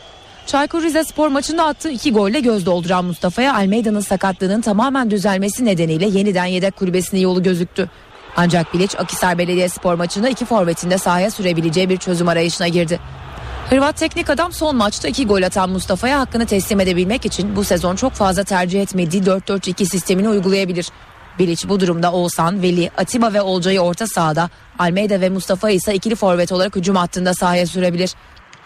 Çaykur Rizespor maçında attığı iki golle göz dolduran Mustafa'ya Almeida'nın sakatlığının tamamen düzelmesi nedeniyle yeniden yedek kulübesine yolu gözüktü. Ancak Bilic Akisar Belediyespor maçında iki forvetinde sahaya sürebileceği bir çözüm arayışına girdi. Hırvat teknik adam son maçta iki gol atan Mustafa'ya hakkını teslim edebilmek için bu sezon çok fazla tercih etmediği 4-4-2 sistemini uygulayabilir. Bilic bu durumda Oğuzhan, Veli, Atiba ve Olcay'ı orta sahada, Almeida ve Mustafa ise ikili forvet olarak hücum hattında sahaya sürebilir.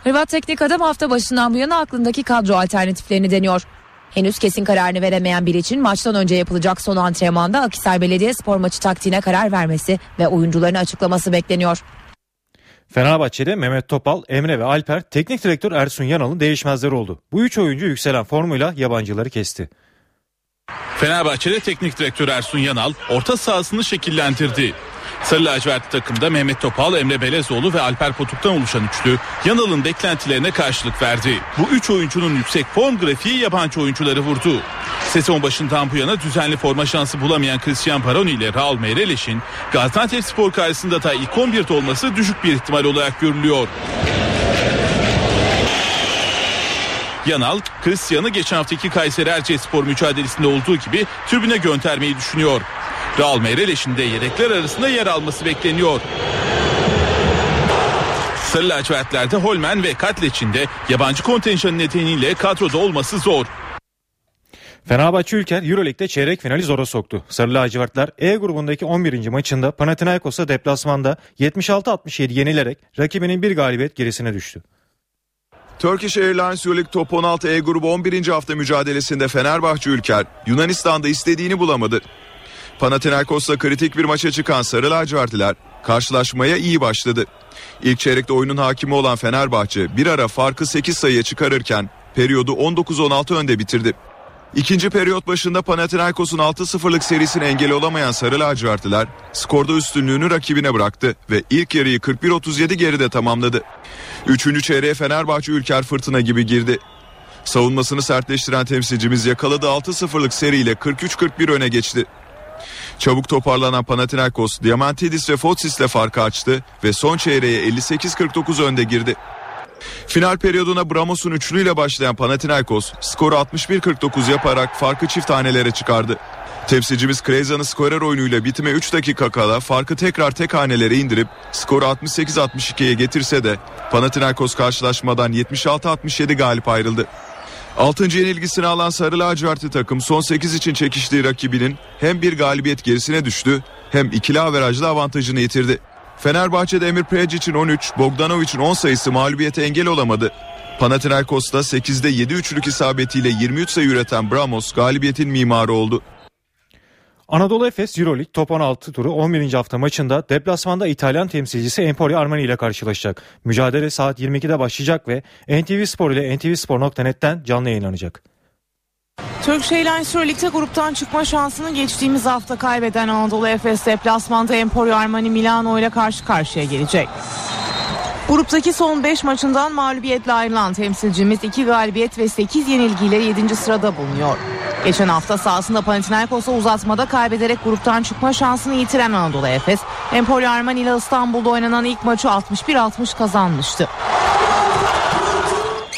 Hırvat teknik adam hafta başından bu yana aklındaki kadro alternatiflerini deniyor. Henüz kesin kararını veremeyen Bilic'in maçtan önce yapılacak son antrenmanda Akisar Belediyespor maçı taktiğine karar vermesi ve oyuncularını açıklaması bekleniyor. Fenerbahçe'de Mehmet Topal, Emre ve Alper teknik direktör Ersun Yanal'ın değişmezleri oldu. Bu üç oyuncu yükselen formuyla yabancıları kesti. Fenerbahçe'de teknik direktör Ersun Yanal orta sahasını şekillendirdi. Sarı lacivertli takımda Mehmet Topal, Emre Belezoğlu ve Alper Potuk'tan oluşan üçlü Yanal'ın beklentilerine karşılık verdi. Bu üç oyuncunun yüksek form grafiği yabancı oyuncuları vurdu. Sezon başından bu yana düzenli forma şansı bulamayan Christian Paroni ile Raul Meireles'in Gaziantep Spor karşısında da ilk 11'de olması düşük bir ihtimal olarak görülüyor. Yanal, Christian'ı geçen haftaki Kayseri Erciyesspor mücadelesinde olduğu gibi tribüne göndermeyi düşünüyor. Raul Meireles'in de yedekler arasında yer alması bekleniyor. Sarı lacivertlerde Holmen ve Katleç'in de yabancı kontenjanı nedeniyle kadroda olması zor. Fenerbahçe Ülker Euroleague'de çeyrek finali zora soktu. Sarı lacivertler E grubundaki 11. maçında Panathinaikos'a deplasmanda 76-67 yenilerek rakibinin bir galibiyet gerisine düştü. Turkish Airlines Euroleague Top 16 E grubu 11. hafta mücadelesinde Fenerbahçe Ülker Yunanistan'da istediğini bulamadı. Panathinaikos'la kritik bir maça çıkan Sarı Lacivertliler karşılaşmaya iyi başladı. İlk çeyrekte oyunun hakimi olan Fenerbahçe bir ara farkı 8 sayıya çıkarırken periyodu 19-16 önde bitirdi. İkinci periyot başında Panathinaikos'un 6-0'lık serisine engel olamayan Sarı Lacivertliler skorda üstünlüğünü rakibine bıraktı ve ilk yarıyı 41-37 geride tamamladı. Üçüncü çeyreğe Fenerbahçe Ülker fırtına gibi girdi. Savunmasını sertleştiren temsilcimiz yakaladığı 6-0'lık seriyle 43-41 öne geçti. Çabuk toparlanan Panathinaikos, Diamantidis ve Fotsis'le farkı açtı ve son çeyreğe 58-49 önde girdi. Final periyoduna Bramos'un üçlüyle başlayan Panathinaikos skoru 61-49 yaparak farkı çift hanelere çıkardı. Temsilcimiz Krezan'ı skorer oyunuyla bitime 3 dakika kala farkı tekrar tek hanelere indirip skoru 68-62'ye getirse de Panathinaikos karşılaşmadan 76-67 galip ayrıldı. 6. yenilgisini alan Sarı Lacivertli takım son 8 için çekiştiği rakibinin hem bir galibiyet gerisine düştü hem ikili averajlı avantajını yitirdi. Fenerbahçe'de Emir Prejic'in 13, Bogdanovic'in 10 sayısı mağlubiyete engel olamadı. Panathinaikos'ta 8'de 7 üçlük isabetiyle 23 sayı üreten Bramos galibiyetin mimarı oldu. Anadolu Efes Euroleague Top 16 turu 11. hafta maçında deplasmanda İtalyan temsilcisi Empoli Armani ile karşılaşacak. Mücadele saat 22'de başlayacak ve NTV Spor ile ntvspor.net'ten canlı yayınlanacak. Turkish Airlines Euroleague'de gruptan çıkma şansını geçtiğimiz hafta kaybeden Anadolu Efes deplasmanda Emporio Armani Milano ile karşı karşıya gelecek. Gruptaki son 5 maçından mağlubiyetle ayrılan temsilcimiz 2 galibiyet ve 8 yenilgiyle 7. sırada bulunuyor. Geçen hafta sahasında Panathinaikos'a uzatmada kaybederek gruptan çıkma şansını yitiren Anadolu Efes, Emporio Armani ile İstanbul'da oynanan ilk maçı 61-60 kazanmıştı.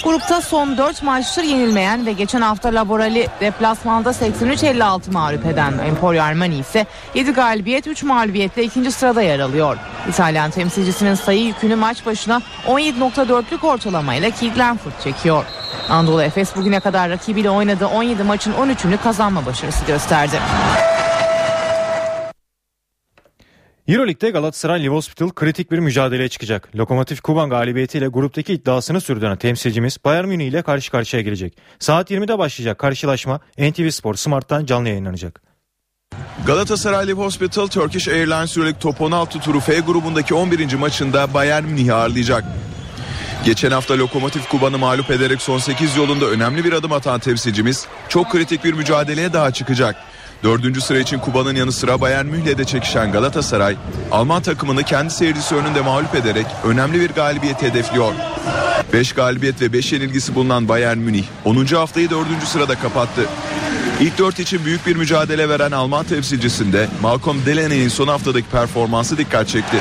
Grupta son 4 maçtır yenilmeyen ve geçen hafta Laborali deplasmanda 83-56 mağlup eden Emporio Armani ise 7 galibiyet 3 mağlubiyetle ikinci sırada yer alıyor. İtalyan temsilcisinin sayı yükünü maç başına 17.4'lük ortalamayla Keith Lanford çekiyor. Anadolu Efes bugüne kadar rakibiyle oynadığı 17 maçın 13'ünü kazanma başarısı gösterdi. Euroleague'de Galatasaray Live Hospital kritik bir mücadeleye çıkacak. Lokomotiv Kuban galibiyetiyle gruptaki iddiasını sürdüren temsilcimiz Bayern Münih ile karşı karşıya gelecek. Saat 20'de başlayacak karşılaşma NTV Spor Smart'tan canlı yayınlanacak. Galatasaray Live Hospital Turkish Airlines Euroleague Top 16 turu F grubundaki 11. maçında Bayern Münih'i ağırlayacak. Geçen hafta Lokomotiv Kuban'ı mağlup ederek son 8 yolunda önemli bir adım atan temsilcimiz çok kritik bir mücadeleye daha çıkacak. Dördüncü sıra için Kuba'nın yanı sıra Bayern Münih'le de çekişen Galatasaray, Alman takımını kendi seyircisi önünde mağlup ederek önemli bir galibiyet hedefliyor. 5 galibiyet ve 5 yenilgisi bulunan Bayern Münih 10. haftayı 4. sırada kapattı. İlk 4 için büyük bir mücadele veren Alman temsilcisinde Malcolm Delaney'in son haftadaki performansı dikkat çekti.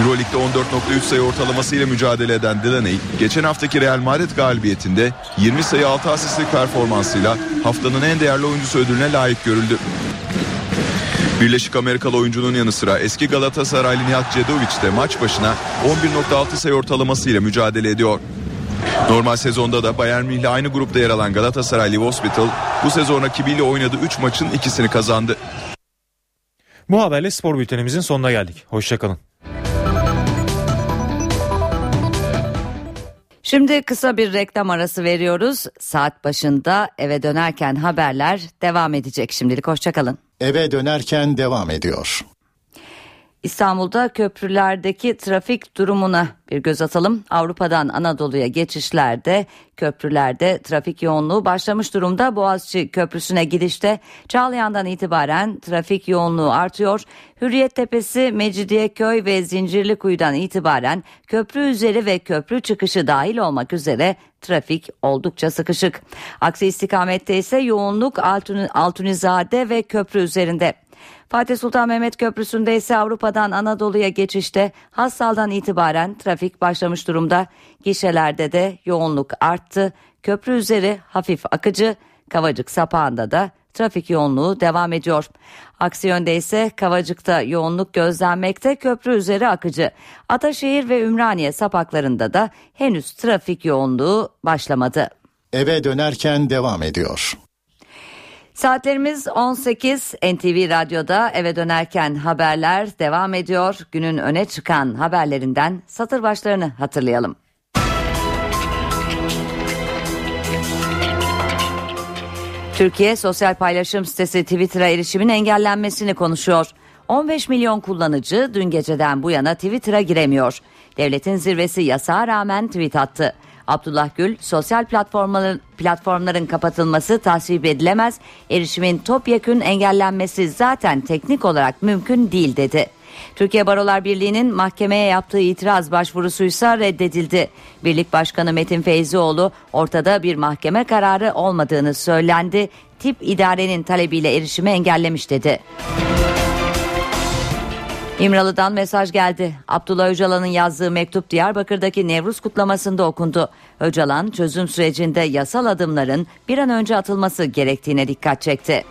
Euroleague'de 14.3 sayı ortalamasıyla mücadele eden Delaney, geçen haftaki Real Madrid galibiyetinde 20 sayı 6 asistlik performansıyla haftanın en değerli oyuncusu ödülüne layık görüldü. Birleşik Amerikalı oyuncunun yanı sıra eski Galatasaraylı Nihat Cedovic de maç başına 11.6 sayı ortalamasıyla mücadele ediyor. Normal sezonda da Bayern Münih aynı grupta yer alan Galatasaray Live Hospital bu sezon rakibiyle oynadığı 3 maçın ikisini kazandı. Bu haberle spor bültenimizin sonuna geldik. Hoşçakalın. Şimdi kısa bir reklam arası veriyoruz. Saat başında eve dönerken haberler devam edecek şimdilik. Hoşçakalın. Eve dönerken devam ediyor. İstanbul'da köprülerdeki trafik durumuna bir göz atalım. Avrupa'dan Anadolu'ya geçişlerde köprülerde trafik yoğunluğu başlamış durumda. Boğaziçi Köprüsü'ne gidişte Çağlayan'dan itibaren trafik yoğunluğu artıyor. Hürriyet Tepesi, Mecidiyeköy ve Zincirlikuyu'dan itibaren köprü üzeri ve köprü çıkışı dahil olmak üzere trafik oldukça sıkışık. Aksi istikamette ise yoğunluk Altun Altunizade ve köprü üzerinde. Fatih Sultan Mehmet Köprüsü'nde ise Avrupa'dan Anadolu'ya geçişte Hassal'dan itibaren trafik başlamış durumda. Gişelerde de yoğunluk arttı. Köprü üzeri hafif akıcı, Kavacık sapağında da trafik yoğunluğu devam ediyor. Aksi yönde ise Kavacık'ta yoğunluk gözlenmekte köprü üzeri akıcı. Ataşehir ve Ümraniye sapaklarında da henüz trafik yoğunluğu başlamadı. Eve dönerken devam ediyor. Saatlerimiz 18 NTV Radyo'da eve dönerken haberler devam ediyor. Günün öne çıkan haberlerinden satır başlarını hatırlayalım. Türkiye sosyal paylaşım sitesi Twitter'a erişimin engellenmesini konuşuyor. 15 milyon kullanıcı dün geceden bu yana Twitter'a giremiyor. Devletin zirvesi yasağa rağmen tweet attı. Abdullah Gül, sosyal platformların, platformların kapatılması tasvip edilemez, erişimin topyekün engellenmesi zaten teknik olarak mümkün değil dedi. Türkiye Barolar Birliği'nin mahkemeye yaptığı itiraz başvurusuysa reddedildi. Birlik Başkanı Metin Feyzioğlu ortada bir mahkeme kararı olmadığını söylendi. Tip idarenin talebiyle erişimi engellemiş dedi. İmralı'dan mesaj geldi. Abdullah Öcalan'ın yazdığı mektup Diyarbakır'daki Nevruz kutlamasında okundu. Öcalan çözüm sürecinde yasal adımların bir an önce atılması gerektiğine dikkat çekti.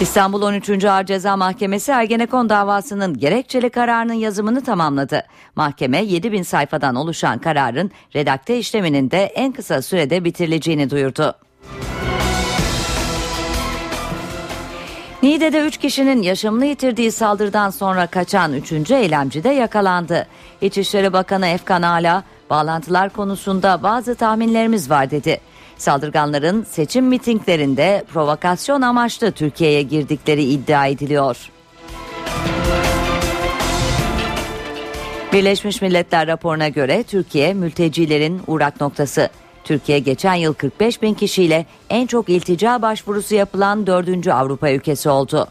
İstanbul 13. Ağır Ceza Mahkemesi Ergenekon davasının gerekçeli kararının yazımını tamamladı. Mahkeme 7000 sayfadan oluşan kararın redakte işleminin de en kısa sürede bitirileceğini duyurdu. Niğde'de 3 kişinin yaşamını yitirdiği saldırıdan sonra kaçan 3. eylemci de yakalandı. İçişleri Bakanı Efkan Ala, bağlantılar konusunda bazı tahminlerimiz var dedi. Saldırganların seçim mitinglerinde provokasyon amaçlı Türkiye'ye girdikleri iddia ediliyor. Birleşmiş Milletler raporuna göre Türkiye mültecilerin uğrak noktası. Türkiye geçen yıl 45 bin kişiyle en çok iltica başvurusu yapılan dördüncü Avrupa ülkesi oldu.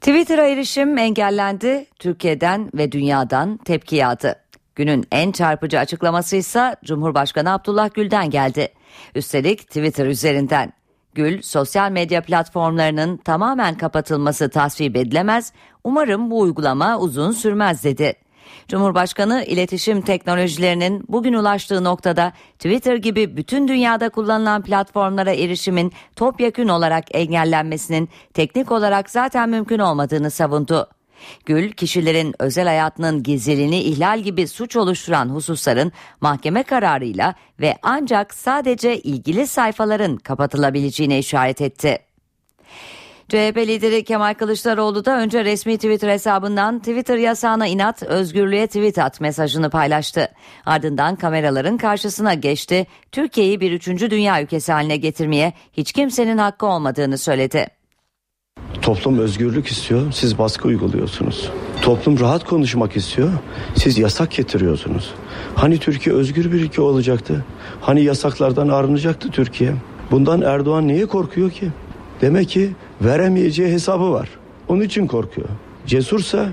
Twitter'a erişim engellendi. Türkiye'den ve dünyadan tepki yağdı. Günün en çarpıcı açıklaması ise Cumhurbaşkanı Abdullah Gül'den geldi. Üstelik Twitter üzerinden. Gül, sosyal medya platformlarının tamamen kapatılması tasvip edilemez, umarım bu uygulama uzun sürmez dedi. Cumhurbaşkanı iletişim teknolojilerinin bugün ulaştığı noktada Twitter gibi bütün dünyada kullanılan platformlara erişimin topyekün olarak engellenmesinin teknik olarak zaten mümkün olmadığını savundu. Gül, kişilerin özel hayatının gizliliğini ihlal gibi suç oluşturan hususların mahkeme kararıyla ve ancak sadece ilgili sayfaların kapatılabileceğine işaret etti. CHP lideri Kemal Kılıçdaroğlu da önce resmi Twitter hesabından Twitter yasağına inat özgürlüğe tweet at mesajını paylaştı. Ardından kameraların karşısına geçti. Türkiye'yi bir üçüncü dünya ülkesi haline getirmeye hiç kimsenin hakkı olmadığını söyledi. Toplum özgürlük istiyor, siz baskı uyguluyorsunuz. Toplum rahat konuşmak istiyor, siz yasak getiriyorsunuz. Hani Türkiye özgür bir ülke olacaktı? Hani yasaklardan arınacaktı Türkiye? Bundan Erdoğan niye korkuyor ki? Demek ki veremeyeceği hesabı var. Onun için korkuyor. Cesursa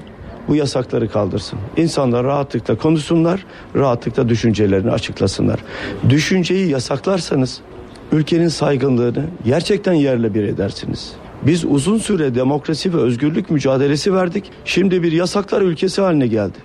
bu yasakları kaldırsın. İnsanlar rahatlıkla konuşsunlar, rahatlıkla düşüncelerini açıklasınlar. Düşünceyi yasaklarsanız ülkenin saygınlığını gerçekten yerle bir edersiniz. Biz uzun süre demokrasi ve özgürlük mücadelesi verdik. Şimdi bir yasaklar ülkesi haline geldi.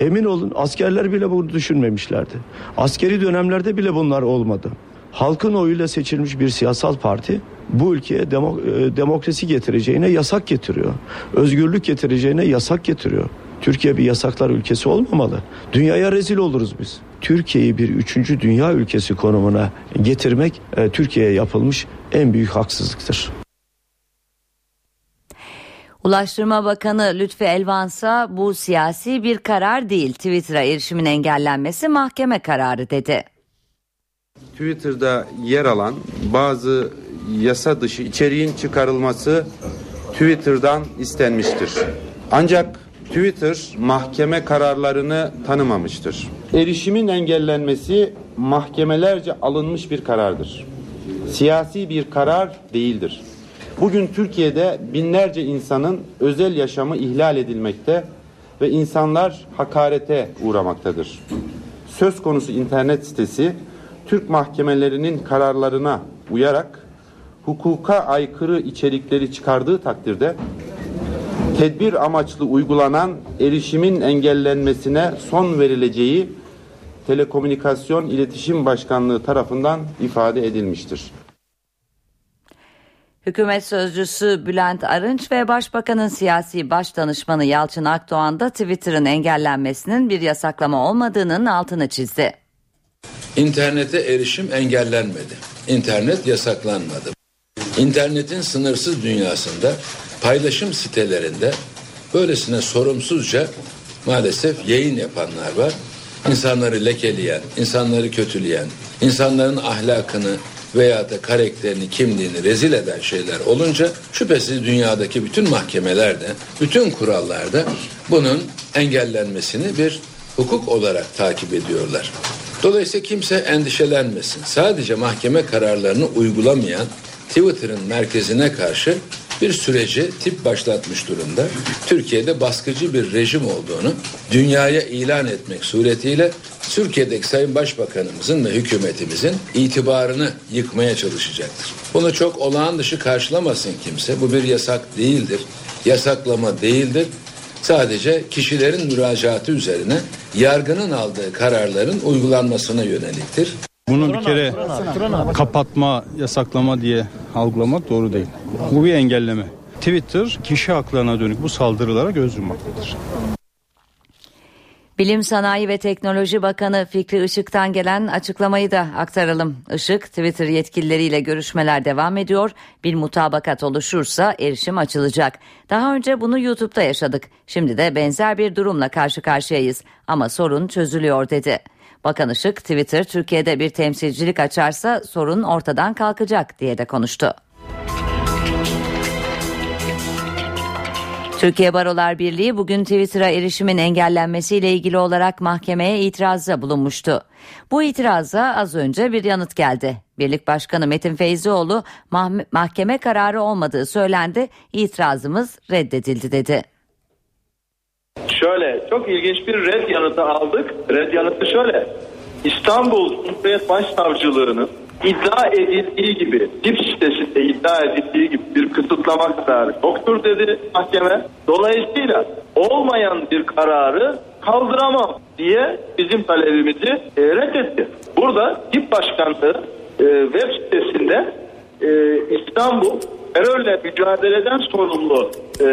Emin olun askerler bile bunu düşünmemişlerdi. Askeri dönemlerde bile bunlar olmadı. Halkın oyuyla seçilmiş bir siyasal parti bu ülkeye demo, e, demokrasi getireceğine yasak getiriyor. Özgürlük getireceğine yasak getiriyor. Türkiye bir yasaklar ülkesi olmamalı. Dünyaya rezil oluruz biz. Türkiye'yi bir üçüncü dünya ülkesi konumuna getirmek e, Türkiye'ye yapılmış en büyük haksızlıktır. Ulaştırma Bakanı Lütfi Elvansa bu siyasi bir karar değil Twitter'a erişimin engellenmesi mahkeme kararı dedi. Twitter'da yer alan bazı yasa dışı içeriğin çıkarılması Twitter'dan istenmiştir. Ancak Twitter mahkeme kararlarını tanımamıştır. Erişimin engellenmesi mahkemelerce alınmış bir karardır. Siyasi bir karar değildir. Bugün Türkiye'de binlerce insanın özel yaşamı ihlal edilmekte ve insanlar hakarete uğramaktadır. Söz konusu internet sitesi Türk mahkemelerinin kararlarına uyarak hukuka aykırı içerikleri çıkardığı takdirde tedbir amaçlı uygulanan erişimin engellenmesine son verileceği Telekomünikasyon İletişim Başkanlığı tarafından ifade edilmiştir. Hükümet sözcüsü Bülent Arınç ve Başbakanın siyasi baş danışmanı Yalçın Akdoğan da Twitter'ın engellenmesinin bir yasaklama olmadığının altını çizdi. İnternete erişim engellenmedi. İnternet yasaklanmadı. İnternetin sınırsız dünyasında paylaşım sitelerinde böylesine sorumsuzca maalesef yayın yapanlar var. İnsanları lekeleyen, insanları kötüleyen, insanların ahlakını veya da karakterini, kimliğini rezil eden şeyler olunca şüphesiz dünyadaki bütün mahkemelerde, bütün kurallarda bunun engellenmesini bir hukuk olarak takip ediyorlar. Dolayısıyla kimse endişelenmesin. Sadece mahkeme kararlarını uygulamayan Twitter'ın merkezine karşı bir süreci tip başlatmış durumda. Türkiye'de baskıcı bir rejim olduğunu dünyaya ilan etmek suretiyle Türkiye'deki Sayın Başbakanımızın ve hükümetimizin itibarını yıkmaya çalışacaktır. Bunu çok olağan dışı karşılamasın kimse. Bu bir yasak değildir. Yasaklama değildir. Sadece kişilerin müracaatı üzerine yargının aldığı kararların uygulanmasına yöneliktir. Bunu bir kere kapatma, yasaklama diye algılamak doğru değil. Bu bir engelleme. Twitter kişi haklarına dönük bu saldırılara göz yummaktadır. Bilim Sanayi ve Teknoloji Bakanı Fikri Işık'tan gelen açıklamayı da aktaralım. Işık, Twitter yetkilileriyle görüşmeler devam ediyor. Bir mutabakat oluşursa erişim açılacak. Daha önce bunu YouTube'da yaşadık. Şimdi de benzer bir durumla karşı karşıyayız. Ama sorun çözülüyor dedi. Bakan Işık, Twitter Türkiye'de bir temsilcilik açarsa sorun ortadan kalkacak diye de konuştu. Türkiye Barolar Birliği bugün Twitter'a erişimin engellenmesiyle ilgili olarak mahkemeye itirazda bulunmuştu. Bu itiraza az önce bir yanıt geldi. Birlik Başkanı Metin Feyzioğlu mah- mahkeme kararı olmadığı söylendi, itirazımız reddedildi dedi. Şöyle çok ilginç bir red yanıtı aldık. Red yanıtı şöyle. İstanbul Cumhuriyet Başsavcılığı'nın iddia edildiği gibi, tip sitesinde iddia edildiği gibi bir kısıtlama kararı yoktur dedi mahkeme. Dolayısıyla olmayan bir kararı kaldıramam diye bizim talebimizi e, reddetti. Burada tip başkanlığı e, web sitesinde e, İstanbul terörle mücadeleden sorumlu e,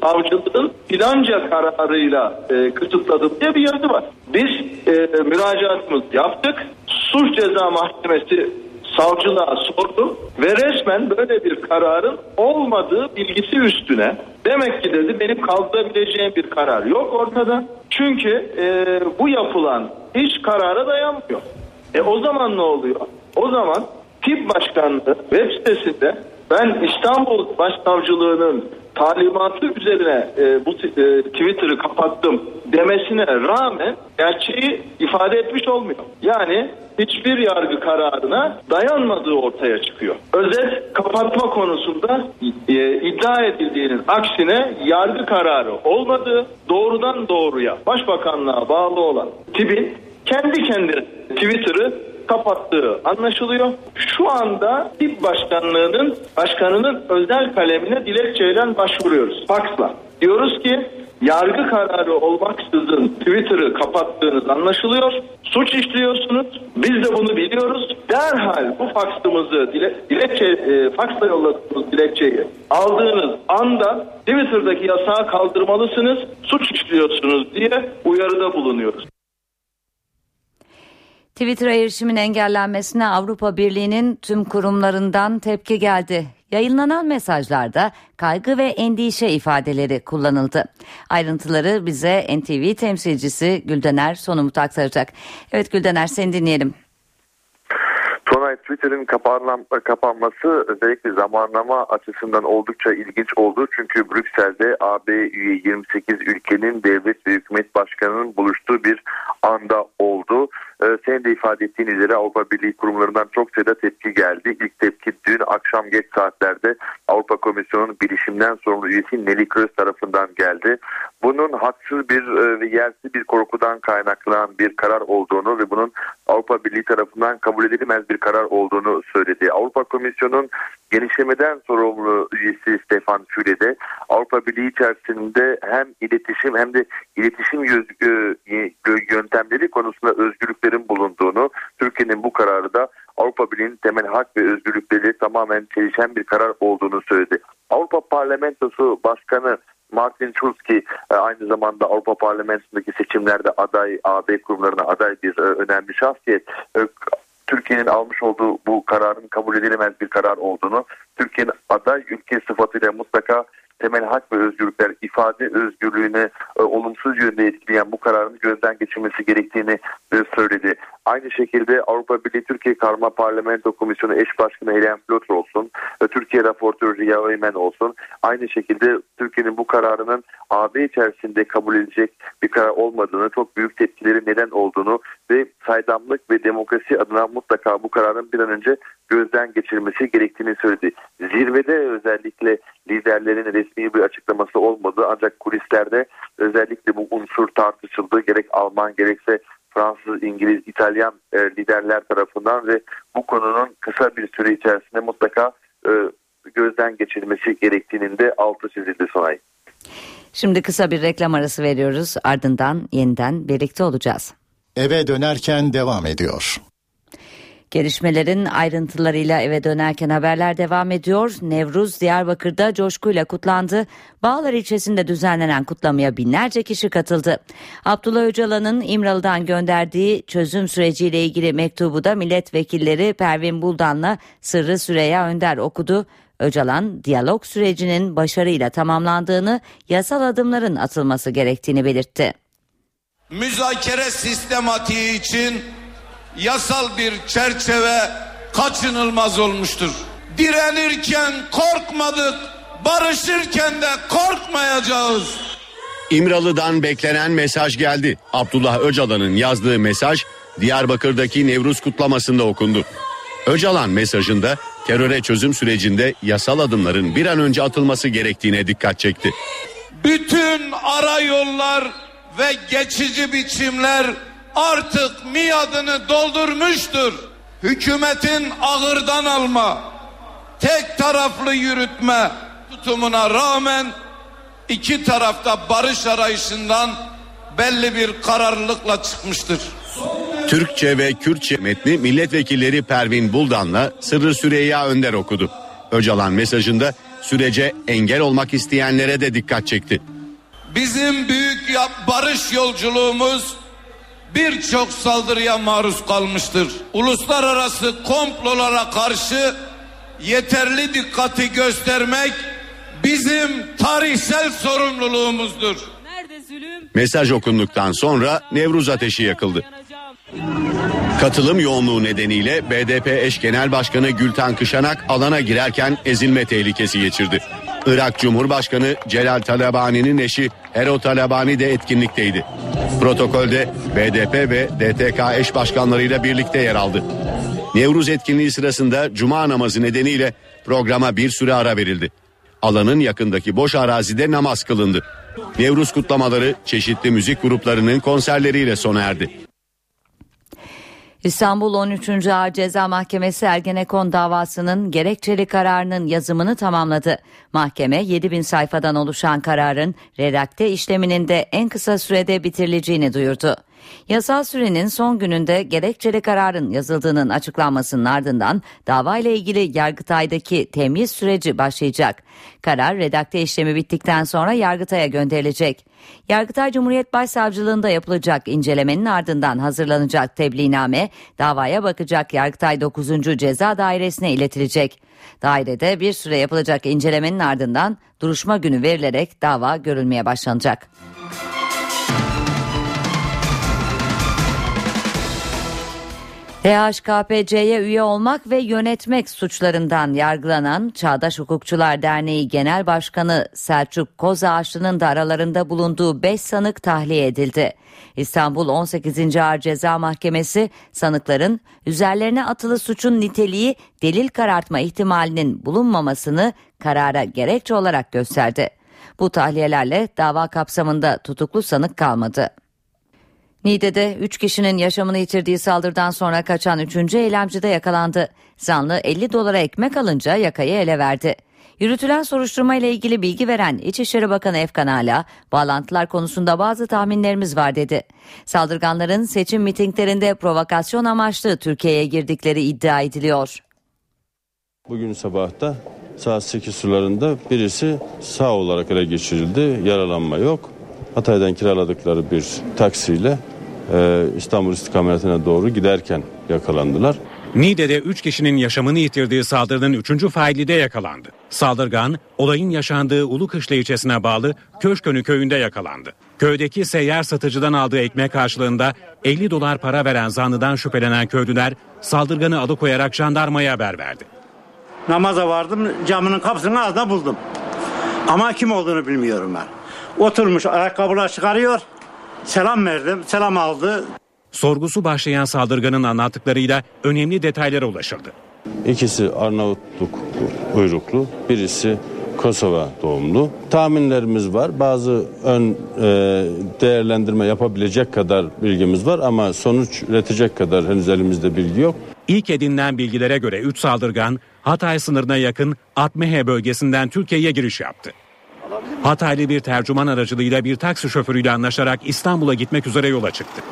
savcılığın filanca kararıyla e, kısıtladım diye bir yazı var. Biz e, müracaatımız yaptık. Suç Ceza Mahkemesi savcılığa sordu ve resmen böyle bir kararın olmadığı bilgisi üstüne demek ki dedi benim kaldırabileceğim bir karar yok ortada. Çünkü e, bu yapılan hiç karara dayanmıyor. E o zaman ne oluyor? O zaman tip başkanlığı web sitesinde ben İstanbul Başsavcılığı'nın talimatı üzerine e, bu e, Twitter'ı kapattım demesine rağmen gerçeği ifade etmiş olmuyor. Yani hiçbir yargı kararına dayanmadığı ortaya çıkıyor. Özet kapatma konusunda e, iddia edildiğinin aksine yargı kararı olmadığı doğrudan doğruya başbakanlığa bağlı olan TİB'in kendi kendine Twitter'ı kapattığı anlaşılıyor. Şu anda tip başkanlığının başkanının özel kalemine dilekçeyle başvuruyoruz. Faksla. Diyoruz ki yargı kararı olmaksızın Twitter'ı kapattığınız anlaşılıyor. Suç işliyorsunuz. Biz de bunu biliyoruz. Derhal bu faksımızı dile, dilekçe e, faksla yolladığımız dilekçeyi aldığınız anda Twitter'daki yasağı kaldırmalısınız. Suç işliyorsunuz diye uyarıda bulunuyoruz. Twitter erişimin engellenmesine Avrupa Birliği'nin tüm kurumlarından tepki geldi. Yayınlanan mesajlarda kaygı ve endişe ifadeleri kullanıldı. Ayrıntıları bize NTV temsilcisi Güldener Sonumut aktaracak. Evet Güldener seni dinleyelim. Tonay Twitter'ın kapanma, kapanması özellikle zamanlama açısından oldukça ilginç oldu. Çünkü Brüksel'de AB üye 28 ülkenin devlet ve hükümet başkanının buluştuğu bir anda oldu. Ee, senin de ifade ettiğin üzere Avrupa Birliği kurumlarından çok sayıda tepki geldi. İlk tepki dün akşam geç saatlerde Avrupa Komisyonu'nun bilişimden sorumlu üyesi Nelly Kroes tarafından geldi. Bunun haksız bir e, ve yersiz bir korkudan kaynaklanan bir karar olduğunu ve bunun Avrupa Birliği tarafından kabul edilemez bir karar olduğunu söyledi. Avrupa Komisyonu'nun genişlemeden sorumlu üyesi Stefan Füle de Avrupa Birliği içerisinde hem iletişim hem de iletişim yöntemleri konusunda özgürlüklerin bulunduğunu, Türkiye'nin bu kararı da Avrupa Birliği'nin temel hak ve özgürlükleri tamamen çelişen bir karar olduğunu söyledi. Avrupa Parlamentosu Başkanı Martin Schulz ki e, aynı zamanda Avrupa Parlamentosu'ndaki seçimlerde aday, AB kurumlarına aday bir e, önemli şahsiyet. Türkiye'nin almış olduğu bu kararın kabul edilemez bir karar olduğunu, Türkiye'nin aday ülke sıfatıyla mutlaka temel hak ve özgürlükler ifade özgürlüğüne e, olumsuz yönde etkileyen bu kararın gözden geçirmesi gerektiğini e, söyledi. Aynı şekilde Avrupa Birliği Türkiye Karma Parlamento Komisyonu eş başkanı Helen Flotr olsun, ve Türkiye raportörü Riya olsun. Aynı şekilde Türkiye'nin bu kararının AB içerisinde kabul edilecek bir karar olmadığını, çok büyük tepkileri neden olduğunu ve saydamlık ve demokrasi adına mutlaka bu kararın bir an önce gözden geçirilmesi gerektiğini söyledi. Zirvede özellikle liderlerin resmi bir açıklaması olmadı ancak kulislerde özellikle bu unsur tartışıldı. Gerek Alman gerekse Fransız, İngiliz, İtalyan e, liderler tarafından ve bu konunun kısa bir süre içerisinde mutlaka e, gözden geçirilmesi gerektiğinin de altı çizildi Sonay. Şimdi kısa bir reklam arası veriyoruz. Ardından yeniden birlikte olacağız. Eve dönerken devam ediyor. Gelişmelerin ayrıntılarıyla eve dönerken haberler devam ediyor. Nevruz Diyarbakır'da coşkuyla kutlandı. Bağlar ilçesinde düzenlenen kutlamaya binlerce kişi katıldı. Abdullah Öcalan'ın İmralı'dan gönderdiği çözüm süreciyle ilgili mektubu da milletvekilleri Pervin Buldan'la Sırrı Süreyya Önder okudu. Öcalan diyalog sürecinin başarıyla tamamlandığını, yasal adımların atılması gerektiğini belirtti. Müzakere sistematiği için yasal bir çerçeve kaçınılmaz olmuştur. Direnirken korkmadık, barışırken de korkmayacağız. İmralı'dan beklenen mesaj geldi. Abdullah Öcalan'ın yazdığı mesaj Diyarbakır'daki Nevruz kutlamasında okundu. Öcalan mesajında teröre çözüm sürecinde yasal adımların bir an önce atılması gerektiğine dikkat çekti. Bütün ara yollar ve geçici biçimler artık miadını doldurmuştur. Hükümetin ağırdan alma, tek taraflı yürütme tutumuna rağmen iki tarafta barış arayışından belli bir kararlılıkla çıkmıştır. Türkçe ve Kürtçe metni milletvekilleri Pervin Buldan'la Sırrı Süreyya Önder okudu. Öcalan mesajında sürece engel olmak isteyenlere de dikkat çekti. Bizim büyük barış yolculuğumuz birçok saldırıya maruz kalmıştır. Uluslararası komplolara karşı yeterli dikkati göstermek bizim tarihsel sorumluluğumuzdur. Mesaj okunduktan sonra Nevruz ateşi yakıldı. Katılım yoğunluğu nedeniyle BDP eş genel başkanı Gülten Kışanak alana girerken ezilme tehlikesi geçirdi. Irak Cumhurbaşkanı Celal Talabani'nin eşi Hero Talabani de etkinlikteydi. Protokolde BDP ve DTK eş başkanlarıyla birlikte yer aldı. Nevruz etkinliği sırasında cuma namazı nedeniyle programa bir süre ara verildi. Alanın yakındaki boş arazide namaz kılındı. Nevruz kutlamaları çeşitli müzik gruplarının konserleriyle sona erdi. İstanbul 13. Ağır Ceza Mahkemesi Ergenekon davasının gerekçeli kararının yazımını tamamladı. Mahkeme 7000 sayfadan oluşan kararın redakte işleminin de en kısa sürede bitirileceğini duyurdu. Yasal sürenin son gününde gerekçeli kararın yazıldığının açıklanmasının ardından dava ile ilgili Yargıtay'daki temyiz süreci başlayacak. Karar redakte işlemi bittikten sonra Yargıtay'a gönderilecek. Yargıtay Cumhuriyet Başsavcılığında yapılacak incelemenin ardından hazırlanacak tebliğname davaya bakacak Yargıtay 9. Ceza Dairesi'ne iletilecek. Dairede bir süre yapılacak incelemenin ardından duruşma günü verilerek dava görülmeye başlanacak. DHKPC'ye üye olmak ve yönetmek suçlarından yargılanan Çağdaş Hukukçular Derneği Genel Başkanı Selçuk Kozağaçlı'nın da aralarında bulunduğu 5 sanık tahliye edildi. İstanbul 18. Ağır Ceza Mahkemesi sanıkların üzerlerine atılı suçun niteliği delil karartma ihtimalinin bulunmamasını karara gerekçe olarak gösterdi. Bu tahliyelerle dava kapsamında tutuklu sanık kalmadı. Niğde'de 3 kişinin yaşamını yitirdiği saldırıdan sonra kaçan 3. eylemci de yakalandı. Zanlı 50 dolara ekmek alınca yakayı ele verdi. Yürütülen soruşturma ile ilgili bilgi veren İçişleri Bakanı Efkan Ala, bağlantılar konusunda bazı tahminlerimiz var dedi. Saldırganların seçim mitinglerinde provokasyon amaçlı Türkiye'ye girdikleri iddia ediliyor. Bugün sabahta saat 8 sularında birisi sağ olarak ele geçirildi. Yaralanma yok. Hatay'dan kiraladıkları bir taksiyle İstanbul istikametine doğru giderken yakalandılar. Niğde'de 3 kişinin yaşamını yitirdiği saldırının 3. faili de yakalandı. Saldırgan olayın yaşandığı Ulukışla ilçesine bağlı Köşkönü köyünde yakalandı. Köydeki seyyar satıcıdan aldığı ekmek karşılığında 50 dolar para veren zanlıdan şüphelenen köylüler saldırganı alıkoyarak jandarmaya haber verdi. Namaza vardım camının kapısının ağzına buldum. Ama kim olduğunu bilmiyorum ben. Oturmuş ayakkabılar çıkarıyor. Selam verdim. Selam aldı. Sorgusu başlayan saldırganın anlattıklarıyla önemli detaylara ulaşıldı. İkisi Arnavutluk uyruklu, birisi Kosova doğumlu. Tahminlerimiz var. Bazı ön e, değerlendirme yapabilecek kadar bilgimiz var ama sonuç üretecek kadar henüz elimizde bilgi yok. İlk edinilen bilgilere göre 3 saldırgan Hatay sınırına yakın Atmehe bölgesinden Türkiye'ye giriş yaptı. Hataylı bir tercüman aracılığıyla bir taksi şoförüyle anlaşarak İstanbul'a gitmek üzere yola çıktı.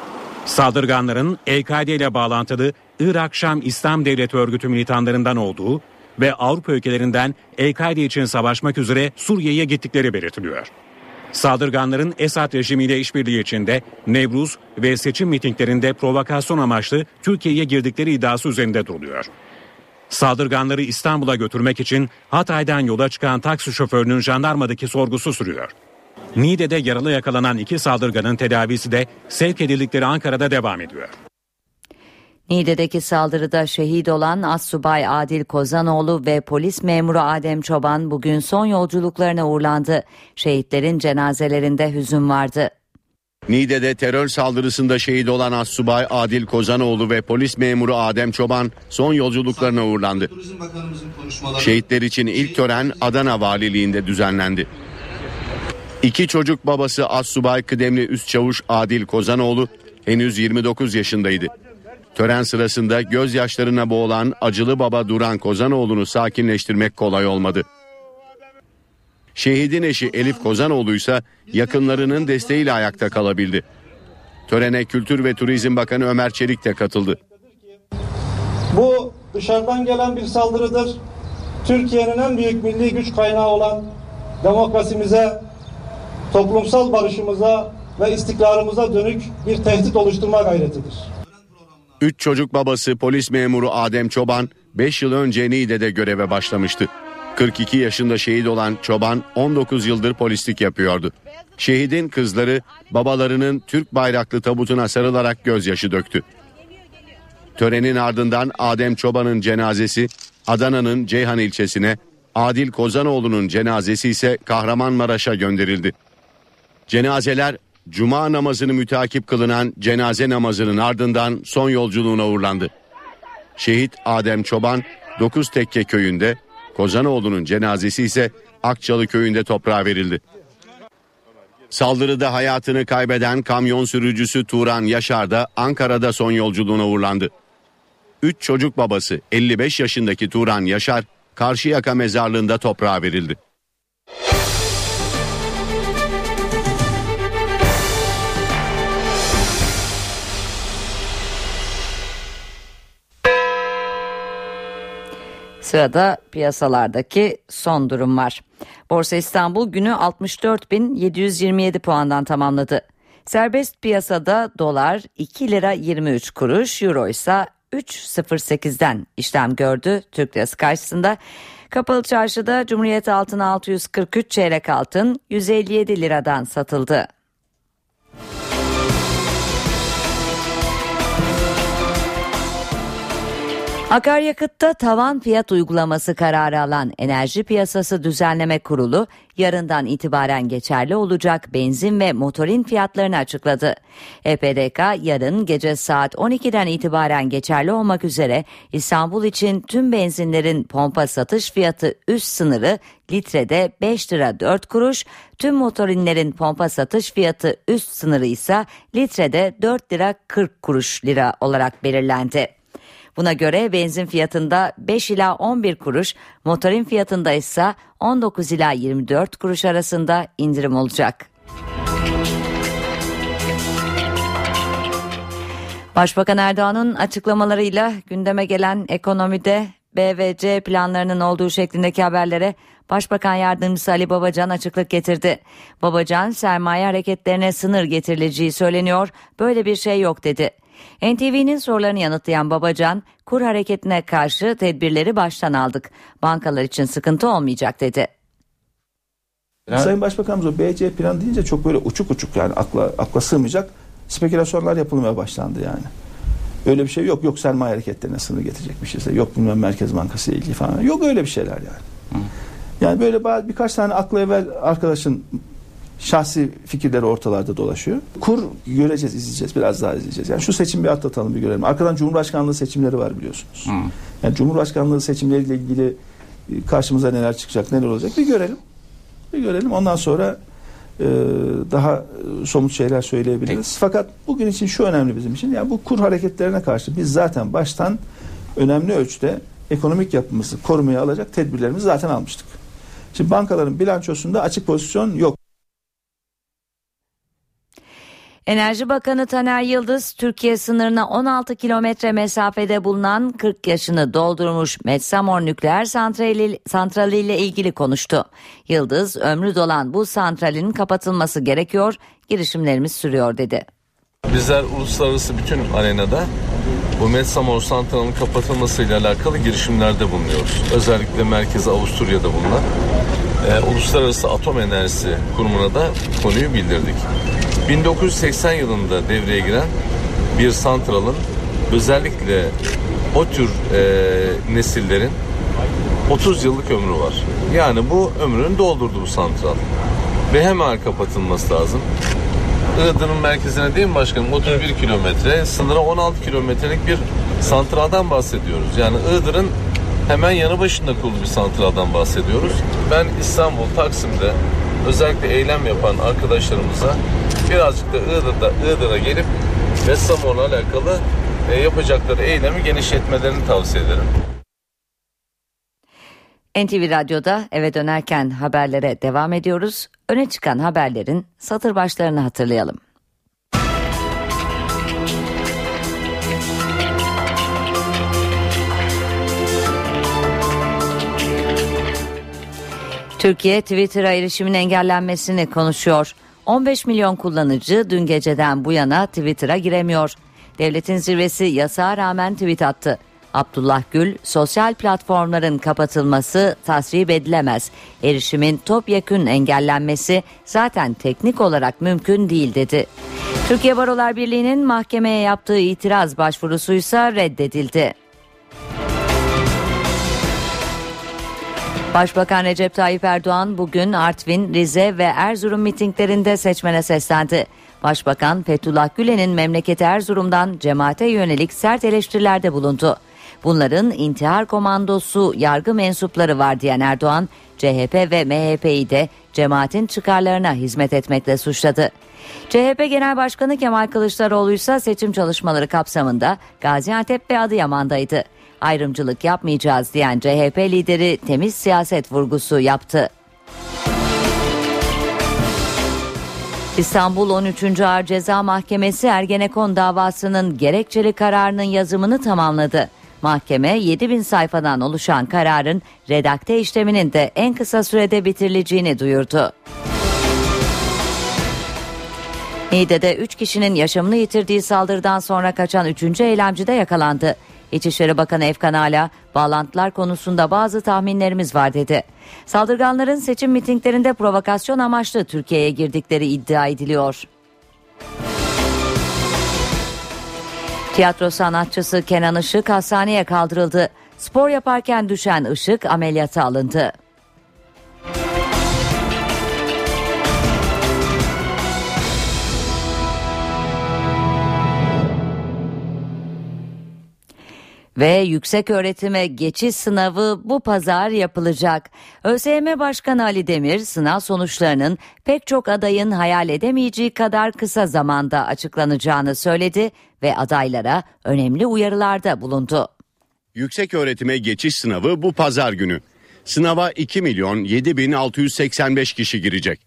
Saldırganların El-Kaide ile bağlantılı Irak Şam İslam Devleti örgütü militanlarından olduğu ve Avrupa ülkelerinden El-Kaide için savaşmak üzere Suriye'ye gittikleri belirtiliyor. Saldırganların Esad rejimiyle işbirliği içinde Nevruz ve seçim mitinglerinde provokasyon amaçlı Türkiye'ye girdikleri iddiası üzerinde duruluyor. Saldırganları İstanbul'a götürmek için Hatay'dan yola çıkan taksi şoförünün jandarmadaki sorgusu sürüyor. Niğde'de yaralı yakalanan iki saldırganın tedavisi de sevk edildikleri Ankara'da devam ediyor. Niğde'deki saldırıda şehit olan Assubay Adil Kozanoğlu ve polis memuru Adem Çoban bugün son yolculuklarına uğurlandı. Şehitlerin cenazelerinde hüzün vardı. Niğde'de terör saldırısında şehit olan Assubay Adil Kozanoğlu ve polis memuru Adem Çoban son yolculuklarına uğurlandı. Şehitler için ilk tören Adana Valiliğinde düzenlendi. İki çocuk babası Assubay Kıdemli Üst Çavuş Adil Kozanoğlu henüz 29 yaşındaydı. Tören sırasında gözyaşlarına boğulan acılı baba Duran Kozanoğlu'nu sakinleştirmek kolay olmadı. Şehidin eşi Elif Kozanoğlu ise yakınlarının desteğiyle ayakta kalabildi. Törene Kültür ve Turizm Bakanı Ömer Çelik de katıldı. Bu dışarıdan gelen bir saldırıdır. Türkiye'nin en büyük milli güç kaynağı olan demokrasimize, toplumsal barışımıza ve istikrarımıza dönük bir tehdit oluşturma gayretidir. Üç çocuk babası polis memuru Adem Çoban 5 yıl önce Niğde'de göreve başlamıştı. 42 yaşında şehit olan Çoban 19 yıldır polislik yapıyordu. Şehidin kızları babalarının Türk bayraklı tabutuna sarılarak gözyaşı döktü. Törenin ardından Adem Çoban'ın cenazesi Adana'nın Ceyhan ilçesine, Adil Kozanoğlu'nun cenazesi ise Kahramanmaraş'a gönderildi. Cenazeler Cuma namazını mütakip kılınan cenaze namazının ardından son yolculuğuna uğurlandı. Şehit Adem Çoban 9 Tekke köyünde, Kozanoğlu'nun cenazesi ise Akçalı köyünde toprağa verildi. Saldırıda hayatını kaybeden kamyon sürücüsü Turan Yaşar da Ankara'da son yolculuğuna uğurlandı. 3 çocuk babası 55 yaşındaki Turan Yaşar Karşıyaka mezarlığında toprağa verildi. Sırada piyasalardaki son durum var. Borsa İstanbul günü 64.727 puandan tamamladı. Serbest piyasada dolar 2 lira 23 kuruş, euro ise 3.08'den işlem gördü Türk lirası karşısında. Kapalı çarşıda Cumhuriyet altın 643 çeyrek altın 157 liradan satıldı. Akaryakıtta tavan fiyat uygulaması kararı alan Enerji Piyasası Düzenleme Kurulu yarından itibaren geçerli olacak benzin ve motorin fiyatlarını açıkladı. EPDK yarın gece saat 12'den itibaren geçerli olmak üzere İstanbul için tüm benzinlerin pompa satış fiyatı üst sınırı litrede 5 lira 4 kuruş, tüm motorinlerin pompa satış fiyatı üst sınırı ise litrede 4 lira 40 kuruş lira olarak belirlendi. Buna göre benzin fiyatında 5 ila 11 kuruş, motorin fiyatında ise 19 ila 24 kuruş arasında indirim olacak. Başbakan Erdoğan'ın açıklamalarıyla gündeme gelen ekonomide B ve C planlarının olduğu şeklindeki haberlere Başbakan Yardımcısı Ali Babacan açıklık getirdi. Babacan sermaye hareketlerine sınır getirileceği söyleniyor, böyle bir şey yok dedi. NTV'nin sorularını yanıtlayan Babacan, kur hareketine karşı tedbirleri baştan aldık. Bankalar için sıkıntı olmayacak dedi. Sayın Başbakanımız o BC plan deyince çok böyle uçuk uçuk yani akla, akla sığmayacak spekülasyonlar yapılmaya başlandı yani. Öyle bir şey yok. Yok sermaye hareketlerine sınır getirecek bir şeyse. Yok bilmem Merkez Bankası ile ilgili falan. Yok öyle bir şeyler yani. Yani böyle bazı, birkaç tane aklı evvel arkadaşın şahsi fikirleri ortalarda dolaşıyor. Kur göreceğiz, izleyeceğiz. Biraz daha izleyeceğiz. Yani şu seçim bir atlatalım bir görelim. Arkadan Cumhurbaşkanlığı seçimleri var biliyorsunuz. Yani Cumhurbaşkanlığı seçimleriyle ilgili e, karşımıza neler çıkacak, neler olacak bir görelim. Bir görelim. Ondan sonra e, daha e, somut şeyler söyleyebiliriz. Fakat bugün için şu önemli bizim için. Yani bu kur hareketlerine karşı biz zaten baştan önemli ölçüde ekonomik yapımızı korumaya alacak tedbirlerimizi zaten almıştık. Şimdi bankaların bilançosunda açık pozisyon yok. Enerji Bakanı Taner Yıldız, Türkiye sınırına 16 kilometre mesafede bulunan 40 yaşını doldurmuş Metsamor nükleer santrali, santrali ile ilgili konuştu. Yıldız, ömrü dolan bu santralin kapatılması gerekiyor, girişimlerimiz sürüyor dedi. Bizler uluslararası bütün arenada bu Metsamor santralının kapatılmasıyla alakalı girişimlerde bulunuyoruz. Özellikle merkezi Avusturya'da bulunan e, Uluslararası Atom Enerjisi Kurumu'na da konuyu bildirdik. 1980 yılında devreye giren bir santralın özellikle o tür e, nesillerin 30 yıllık ömrü var. Yani bu ömrünü doldurdu bu santral. Ve hemen kapatılması lazım. Iğdır'ın merkezine değil mi başkanım? 31 kilometre, sınıra 16 kilometrelik bir santraldan bahsediyoruz. Yani Iğdır'ın hemen yanı başında kurulu bir santraldan bahsediyoruz. Ben İstanbul, Taksim'de özellikle eylem yapan arkadaşlarımıza birazcık da Iğdır'da, Iğdır'a gelip Vessamor'la alakalı e, yapacakları eylemi genişletmelerini tavsiye ederim. NTV Radyo'da eve dönerken haberlere devam ediyoruz. Öne çıkan haberlerin satır başlarını hatırlayalım. Türkiye Twitter'a erişimin engellenmesini konuşuyor. 15 milyon kullanıcı dün geceden bu yana Twitter'a giremiyor. Devletin zirvesi yasağa rağmen tweet attı. Abdullah Gül, sosyal platformların kapatılması tasvip edilemez. Erişimin topyekün engellenmesi zaten teknik olarak mümkün değil dedi. Türkiye Barolar Birliği'nin mahkemeye yaptığı itiraz başvurusuysa reddedildi. Başbakan Recep Tayyip Erdoğan bugün Artvin, Rize ve Erzurum mitinglerinde seçmene seslendi. Başbakan Fethullah Gülen'in memleketi Erzurum'dan cemaate yönelik sert eleştirilerde bulundu. Bunların intihar komandosu yargı mensupları var diyen Erdoğan, CHP ve MHP'yi de cemaatin çıkarlarına hizmet etmekle suçladı. CHP Genel Başkanı Kemal Kılıçdaroğlu ise seçim çalışmaları kapsamında Gaziantep ve Adıyaman'daydı. Ayrımcılık yapmayacağız diyen CHP lideri temiz siyaset vurgusu yaptı. İstanbul 13. Ağır Ceza Mahkemesi Ergenekon davasının gerekçeli kararının yazımını tamamladı. Mahkeme 7000 sayfadan oluşan kararın redakte işleminin de en kısa sürede bitirileceğini duyurdu. Niğde'de 3 kişinin yaşamını yitirdiği saldırıdan sonra kaçan 3. eylemci de yakalandı. İçişleri Bakanı Efkan Ala, bağlantılar konusunda bazı tahminlerimiz var dedi. Saldırganların seçim mitinglerinde provokasyon amaçlı Türkiye'ye girdikleri iddia ediliyor. Tiyatro sanatçısı Kenan Işık hastaneye kaldırıldı. Spor yaparken düşen Işık ameliyata alındı. Ve yüksek öğretime geçiş sınavı bu pazar yapılacak. ÖSYM Başkanı Ali Demir sınav sonuçlarının pek çok adayın hayal edemeyeceği kadar kısa zamanda açıklanacağını söyledi ve adaylara önemli uyarılarda bulundu. Yüksek öğretime geçiş sınavı bu pazar günü. Sınava 2 milyon 7 bin 685 kişi girecek.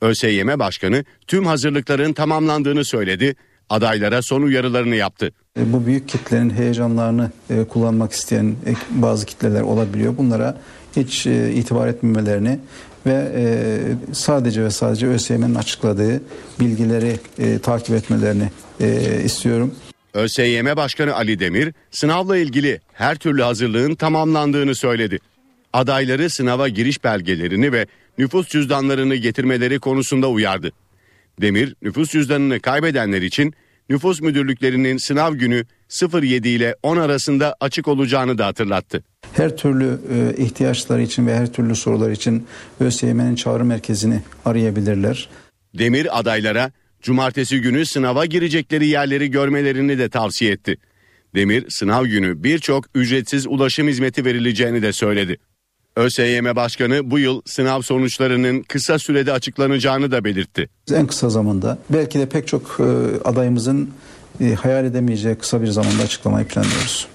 ÖSYM Başkanı tüm hazırlıkların tamamlandığını söyledi, adaylara son uyarılarını yaptı. E, bu büyük kitlerin heyecanlarını e, kullanmak isteyen bazı kitleler olabiliyor. Bunlara hiç e, itibar etmemelerini ve sadece ve sadece ÖSYM'nin açıkladığı bilgileri takip etmelerini istiyorum. ÖSYM Başkanı Ali Demir sınavla ilgili her türlü hazırlığın tamamlandığını söyledi. Adayları sınava giriş belgelerini ve nüfus cüzdanlarını getirmeleri konusunda uyardı. Demir nüfus cüzdanını kaybedenler için nüfus müdürlüklerinin sınav günü 07 ile 10 arasında açık olacağını da hatırlattı. Her türlü e, ihtiyaçları için ve her türlü sorular için ÖSYM'nin çağrı merkezini arayabilirler. Demir adaylara cumartesi günü sınava girecekleri yerleri görmelerini de tavsiye etti. Demir sınav günü birçok ücretsiz ulaşım hizmeti verileceğini de söyledi. ÖSYM Başkanı bu yıl sınav sonuçlarının kısa sürede açıklanacağını da belirtti. En kısa zamanda belki de pek çok e, adayımızın e, hayal edemeyeceği kısa bir zamanda açıklamayı planlıyoruz.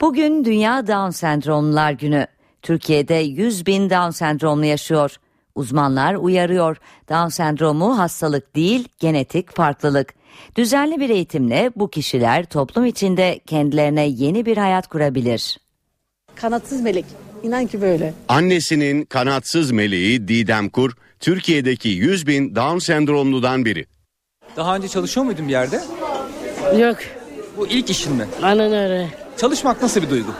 Bugün Dünya Down Sendromlular Günü. Türkiye'de 100 bin Down sendromlu yaşıyor. Uzmanlar uyarıyor. Down sendromu hastalık değil, genetik farklılık. Düzenli bir eğitimle bu kişiler toplum içinde kendilerine yeni bir hayat kurabilir. Kanatsız melek. İnan ki böyle. Annesinin kanatsız meleği Didem Kur, Türkiye'deki 100 bin Down sendromludan biri. Daha önce çalışıyor muydun bir yerde? Yok. Bu ilk işin mi? Aynen öyle. Çalışmak nasıl bir duygu?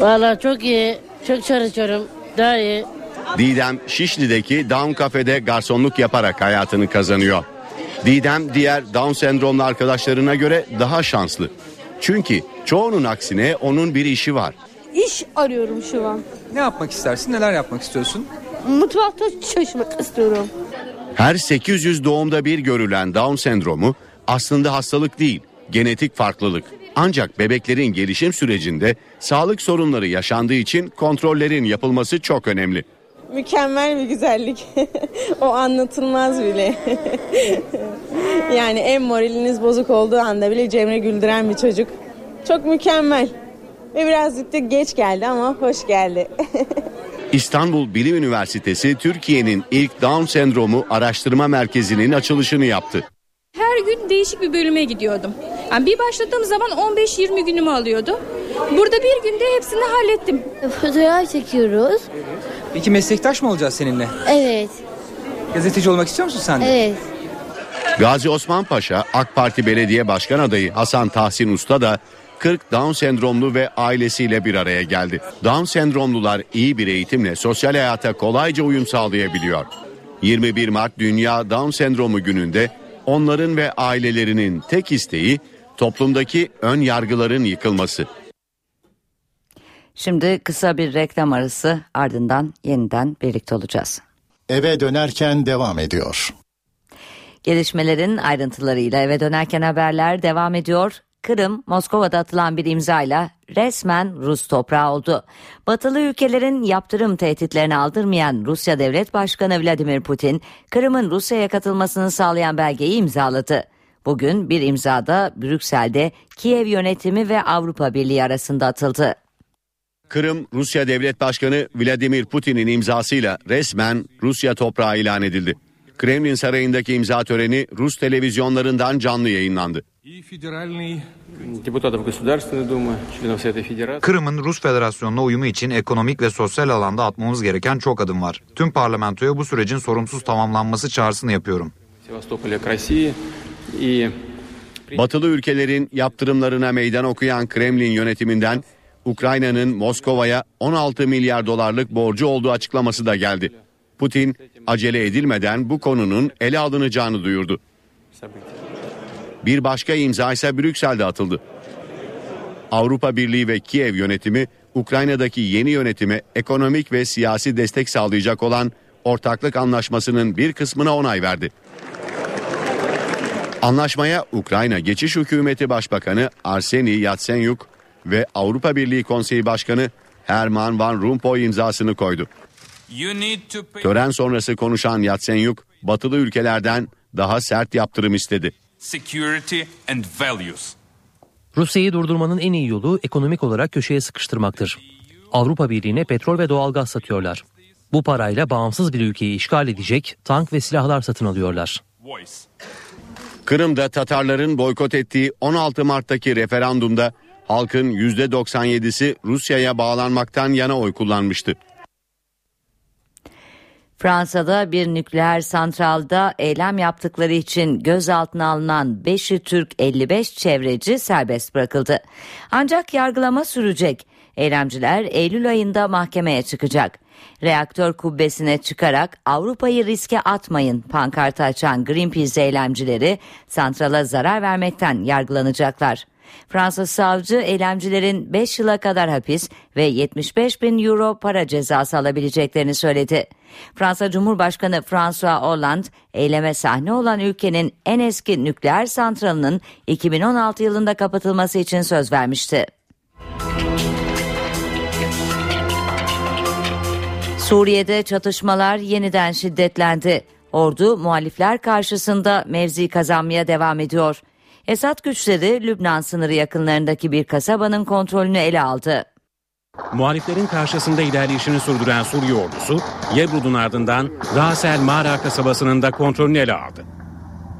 Valla çok iyi. Çok çalışıyorum. Daha iyi. Didem Şişli'deki Down Cafe'de garsonluk yaparak hayatını kazanıyor. Didem diğer Down sendromlu arkadaşlarına göre daha şanslı. Çünkü çoğunun aksine onun bir işi var. İş arıyorum şu an. Ne yapmak istersin? Neler yapmak istiyorsun? Mutfakta çalışmak istiyorum. Her 800 doğumda bir görülen Down sendromu aslında hastalık değil, genetik farklılık. Ancak bebeklerin gelişim sürecinde sağlık sorunları yaşandığı için kontrollerin yapılması çok önemli. Mükemmel bir güzellik. (laughs) o anlatılmaz bile. (laughs) yani en moraliniz bozuk olduğu anda bile Cemre güldüren bir çocuk. Çok mükemmel. Ve birazcık da geç geldi ama hoş geldi. (laughs) İstanbul Bilim Üniversitesi Türkiye'nin ilk Down sendromu araştırma merkezinin açılışını yaptı. Her gün değişik bir bölüme gidiyordum. Yani bir başladığım zaman 15-20 günümü alıyordu. Burada bir günde hepsini hallettim. Fotoğraf çekiyoruz. Peki meslektaş mı olacağız seninle? Evet. Gazeteci olmak istiyor musun sen de? Evet. Gazi Osman Paşa AK Parti Belediye Başkan Adayı Hasan Tahsin Usta da 40 Down sendromlu ve ailesiyle bir araya geldi. Down sendromlular iyi bir eğitimle sosyal hayata kolayca uyum sağlayabiliyor. 21 Mart Dünya Down Sendromu gününde onların ve ailelerinin tek isteği toplumdaki ön yargıların yıkılması. Şimdi kısa bir reklam arası ardından yeniden birlikte olacağız. Eve dönerken devam ediyor. Gelişmelerin ayrıntılarıyla eve dönerken haberler devam ediyor. Kırım, Moskova'da atılan bir imzayla resmen Rus toprağı oldu. Batılı ülkelerin yaptırım tehditlerini aldırmayan Rusya Devlet Başkanı Vladimir Putin, Kırım'ın Rusya'ya katılmasını sağlayan belgeyi imzaladı. Bugün bir imzada Brüksel'de Kiev yönetimi ve Avrupa Birliği arasında atıldı. Kırım, Rusya Devlet Başkanı Vladimir Putin'in imzasıyla resmen Rusya toprağı ilan edildi. Kremlin Sarayı'ndaki imza töreni Rus televizyonlarından canlı yayınlandı. Kırım'ın Rus Federasyonu'na uyumu için ekonomik ve sosyal alanda atmamız gereken çok adım var. Tüm parlamentoya bu sürecin sorunsuz tamamlanması çağrısını yapıyorum. Batılı ülkelerin yaptırımlarına meydan okuyan Kremlin yönetiminden Ukrayna'nın Moskova'ya 16 milyar dolarlık borcu olduğu açıklaması da geldi. Putin acele edilmeden bu konunun ele alınacağını duyurdu. Bir başka imza ise Brüksel'de atıldı. Avrupa Birliği ve Kiev yönetimi Ukrayna'daki yeni yönetime ekonomik ve siyasi destek sağlayacak olan ortaklık anlaşmasının bir kısmına onay verdi. Anlaşmaya Ukrayna Geçiş Hükümeti Başbakanı Arseni Yatsenyuk ve Avrupa Birliği Konseyi Başkanı Herman Van Rompuy imzasını koydu. Tören sonrası konuşan Yatsenyuk, batılı ülkelerden daha sert yaptırım istedi. Rusya'yı durdurmanın en iyi yolu ekonomik olarak köşeye sıkıştırmaktır. Avrupa Birliği'ne petrol ve doğalgaz satıyorlar. Bu parayla bağımsız bir ülkeyi işgal edecek tank ve silahlar satın alıyorlar. Kırım'da Tatarların boykot ettiği 16 Mart'taki referandumda halkın %97'si Rusya'ya bağlanmaktan yana oy kullanmıştı. Fransa'da bir nükleer santralda eylem yaptıkları için gözaltına alınan 5'i Türk 55 çevreci serbest bırakıldı. Ancak yargılama sürecek. Eylemciler Eylül ayında mahkemeye çıkacak. Reaktör kubbesine çıkarak Avrupa'yı riske atmayın pankartı açan Greenpeace eylemcileri santrala zarar vermekten yargılanacaklar. Fransız savcı eylemcilerin 5 yıla kadar hapis ve 75 bin euro para cezası alabileceklerini söyledi. Fransa Cumhurbaşkanı François Hollande eyleme sahne olan ülkenin en eski nükleer santralının 2016 yılında kapatılması için söz vermişti. Suriye'de çatışmalar yeniden şiddetlendi. Ordu muhalifler karşısında mevzi kazanmaya devam ediyor. Esad güçleri Lübnan sınırı yakınlarındaki bir kasabanın kontrolünü ele aldı. Muhaliflerin karşısında ilerleyişini sürdüren Suriye ordusu, Yebrud'un ardından Rasel Mağara kasabasının da kontrolünü ele aldı.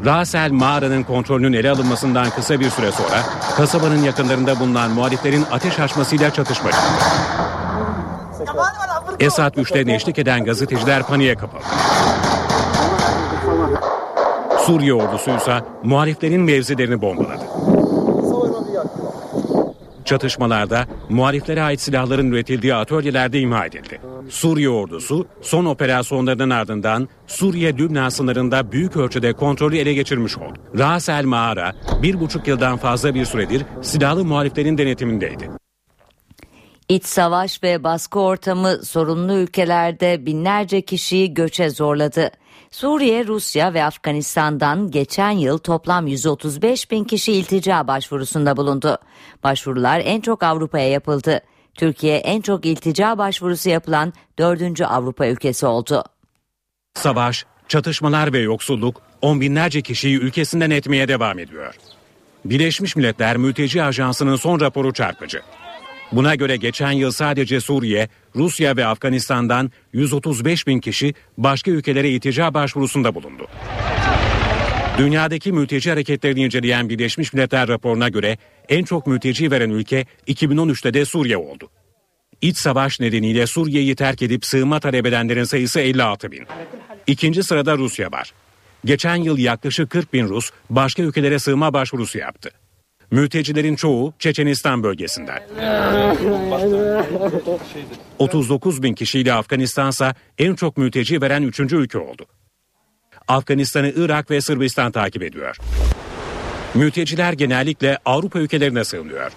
Rasel Mağara'nın kontrolünün ele alınmasından kısa bir süre sonra kasabanın yakınlarında bulunan muhaliflerin ateş açmasıyla çatışma çıktı. Esad güçlerine eşlik eden gazeteciler paniğe kapıldı. Suriye ordusu ise muhaliflerin mevzilerini bombaladı. Çatışmalarda muhaliflere ait silahların üretildiği atölyelerde imha edildi. Suriye ordusu son operasyonlarının ardından Suriye-Lübnan sınırında büyük ölçüde kontrolü ele geçirmiş oldu. Ras el Mağara bir buçuk yıldan fazla bir süredir silahlı muhaliflerin denetimindeydi. İç savaş ve baskı ortamı sorunlu ülkelerde binlerce kişiyi göçe zorladı. Suriye, Rusya ve Afganistan'dan geçen yıl toplam 135 bin kişi iltica başvurusunda bulundu. Başvurular en çok Avrupa'ya yapıldı. Türkiye en çok iltica başvurusu yapılan dördüncü Avrupa ülkesi oldu. Savaş, çatışmalar ve yoksulluk on binlerce kişiyi ülkesinden etmeye devam ediyor. Birleşmiş Milletler Mülteci Ajansı'nın son raporu çarpıcı. Buna göre geçen yıl sadece Suriye, Rusya ve Afganistan'dan 135 bin kişi başka ülkelere iltica başvurusunda bulundu. Dünyadaki mülteci hareketlerini inceleyen Birleşmiş Milletler raporuna göre en çok mülteci veren ülke 2013'te de Suriye oldu. İç savaş nedeniyle Suriye'yi terk edip sığınma talep edenlerin sayısı 56 bin. İkinci sırada Rusya var. Geçen yıl yaklaşık 40 bin Rus başka ülkelere sığınma başvurusu yaptı. Mültecilerin çoğu Çeçenistan bölgesinden. 39 bin kişiyle Afganistan ise en çok mülteci veren üçüncü ülke oldu. Afganistan'ı Irak ve Sırbistan takip ediyor. Mülteciler genellikle Avrupa ülkelerine sığınıyor.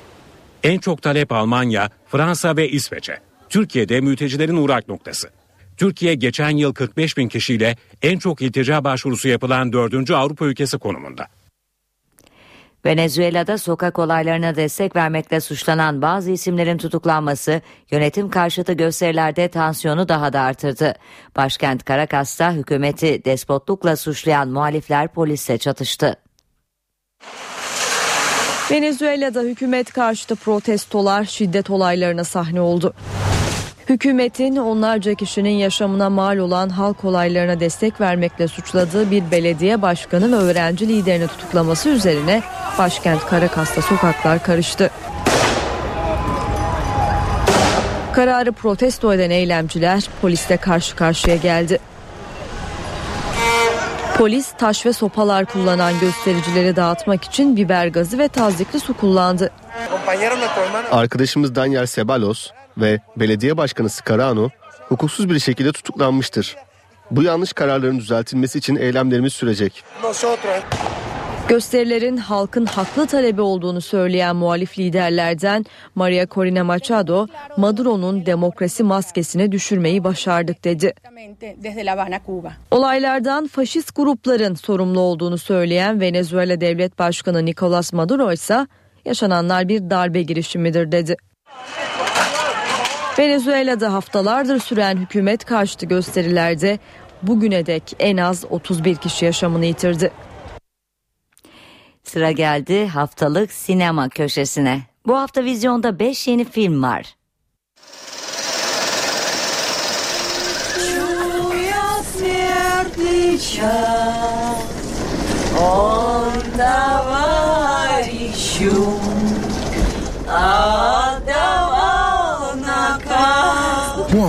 En çok talep Almanya, Fransa ve İsveç'e. Türkiye'de mültecilerin uğrak noktası. Türkiye geçen yıl 45 bin kişiyle en çok iltica başvurusu yapılan dördüncü Avrupa ülkesi konumunda. Venezuela'da sokak olaylarına destek vermekle suçlanan bazı isimlerin tutuklanması yönetim karşıtı gösterilerde tansiyonu daha da artırdı. Başkent Caracas'ta hükümeti despotlukla suçlayan muhalifler polisle çatıştı. Venezuela'da hükümet karşıtı protestolar şiddet olaylarına sahne oldu. Hükümetin onlarca kişinin yaşamına mal olan halk olaylarına destek vermekle suçladığı bir belediye başkanı ve öğrenci liderini tutuklaması üzerine başkent Caracas'ta sokaklar karıştı. Kararı protesto eden eylemciler polisle karşı karşıya geldi. Polis taş ve sopalar kullanan göstericileri dağıtmak için biber gazı ve tazyikli su kullandı. Arkadaşımız Daniel Sebalos ve belediye başkanı Scarano hukuksuz bir şekilde tutuklanmıştır. Bu yanlış kararların düzeltilmesi için eylemlerimiz sürecek. Gösterilerin halkın haklı talebi olduğunu söyleyen muhalif liderlerden Maria Corina Machado, Maduro'nun demokrasi maskesini düşürmeyi başardık dedi. Olaylardan faşist grupların sorumlu olduğunu söyleyen Venezuela Devlet Başkanı Nicolas Maduro ise yaşananlar bir darbe girişimidir dedi. Venezuela'da haftalardır süren hükümet karşıtı gösterilerde bugüne dek en az 31 kişi yaşamını yitirdi. Sıra geldi haftalık sinema köşesine. Bu hafta vizyonda 5 yeni film var. Bu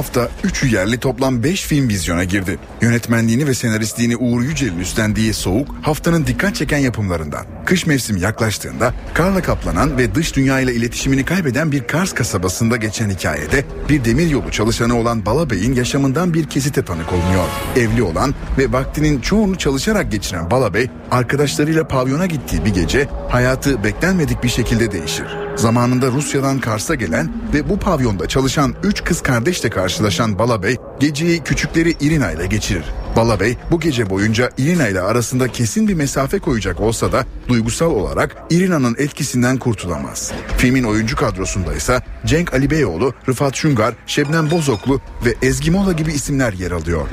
hafta 3 Üçü yerli toplam 5 film vizyona girdi. Yönetmenliğini ve senaristliğini Uğur Yücel'in üstlendiği Soğuk haftanın dikkat çeken yapımlarından. Kış mevsimi yaklaştığında karla kaplanan ve dış dünya ile iletişimini kaybeden bir Kars kasabasında geçen hikayede bir demiryolu çalışanı olan Bala Bey'in yaşamından bir kesite tanık olunuyor. Evli olan ve vaktinin çoğunu çalışarak geçiren Bala Bey arkadaşlarıyla pavyona gittiği bir gece hayatı beklenmedik bir şekilde değişir. Zamanında Rusya'dan Kars'a gelen ve bu pavyonda çalışan 3 kız kardeşle karşılaşan Bala Bey geceyi küçükleri Irina ile geçirir. Bala Bey bu gece boyunca Irina ile arasında kesin bir mesafe koyacak olsa da duygusal olarak Irina'nın etkisinden kurtulamaz. Filmin oyuncu kadrosunda ise Cenk Ali Beyoğlu, Rıfat Şungar, Şebnem Bozoklu ve Ezgi Mola gibi isimler yer alıyor.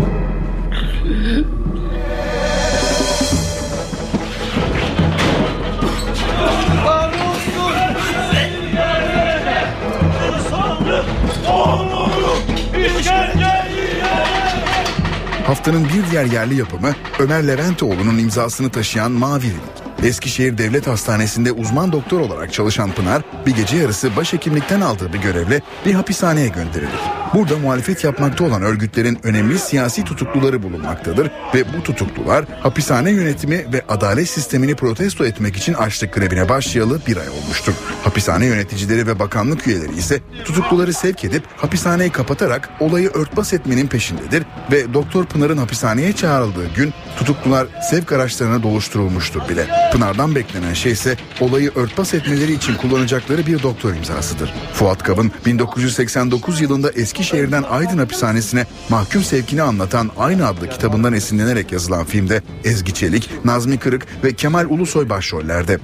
Haftanın bir diğer yerli yapımı Ömer Leventoğlu'nun imzasını taşıyan Mavirilik. Eskişehir Devlet Hastanesi'nde uzman doktor olarak çalışan Pınar bir gece yarısı başhekimlikten aldığı bir görevle bir hapishaneye gönderilir. Burada muhalefet yapmakta olan örgütlerin önemli siyasi tutukluları bulunmaktadır ve bu tutuklular hapishane yönetimi ve adalet sistemini protesto etmek için açlık grevine başlayalı bir ay olmuştur. Hapishane yöneticileri ve bakanlık üyeleri ise tutukluları sevk edip hapishaneyi kapatarak olayı örtbas etmenin peşindedir ve Doktor Pınar'ın hapishaneye çağrıldığı gün tutuklular sevk araçlarına doluşturulmuştur bile. Pınar'dan beklenen şey ise olayı örtbas etmeleri için kullanacakları bir doktor imzasıdır. Fuat Kab'ın 1989 yılında Eskişehir'den Aydın hapishanesine mahkum sevkini anlatan aynı adlı kitabından esinlenerek yazılan filmde Ezgi Çelik, Nazmi Kırık ve Kemal Ulusoy başrollerde.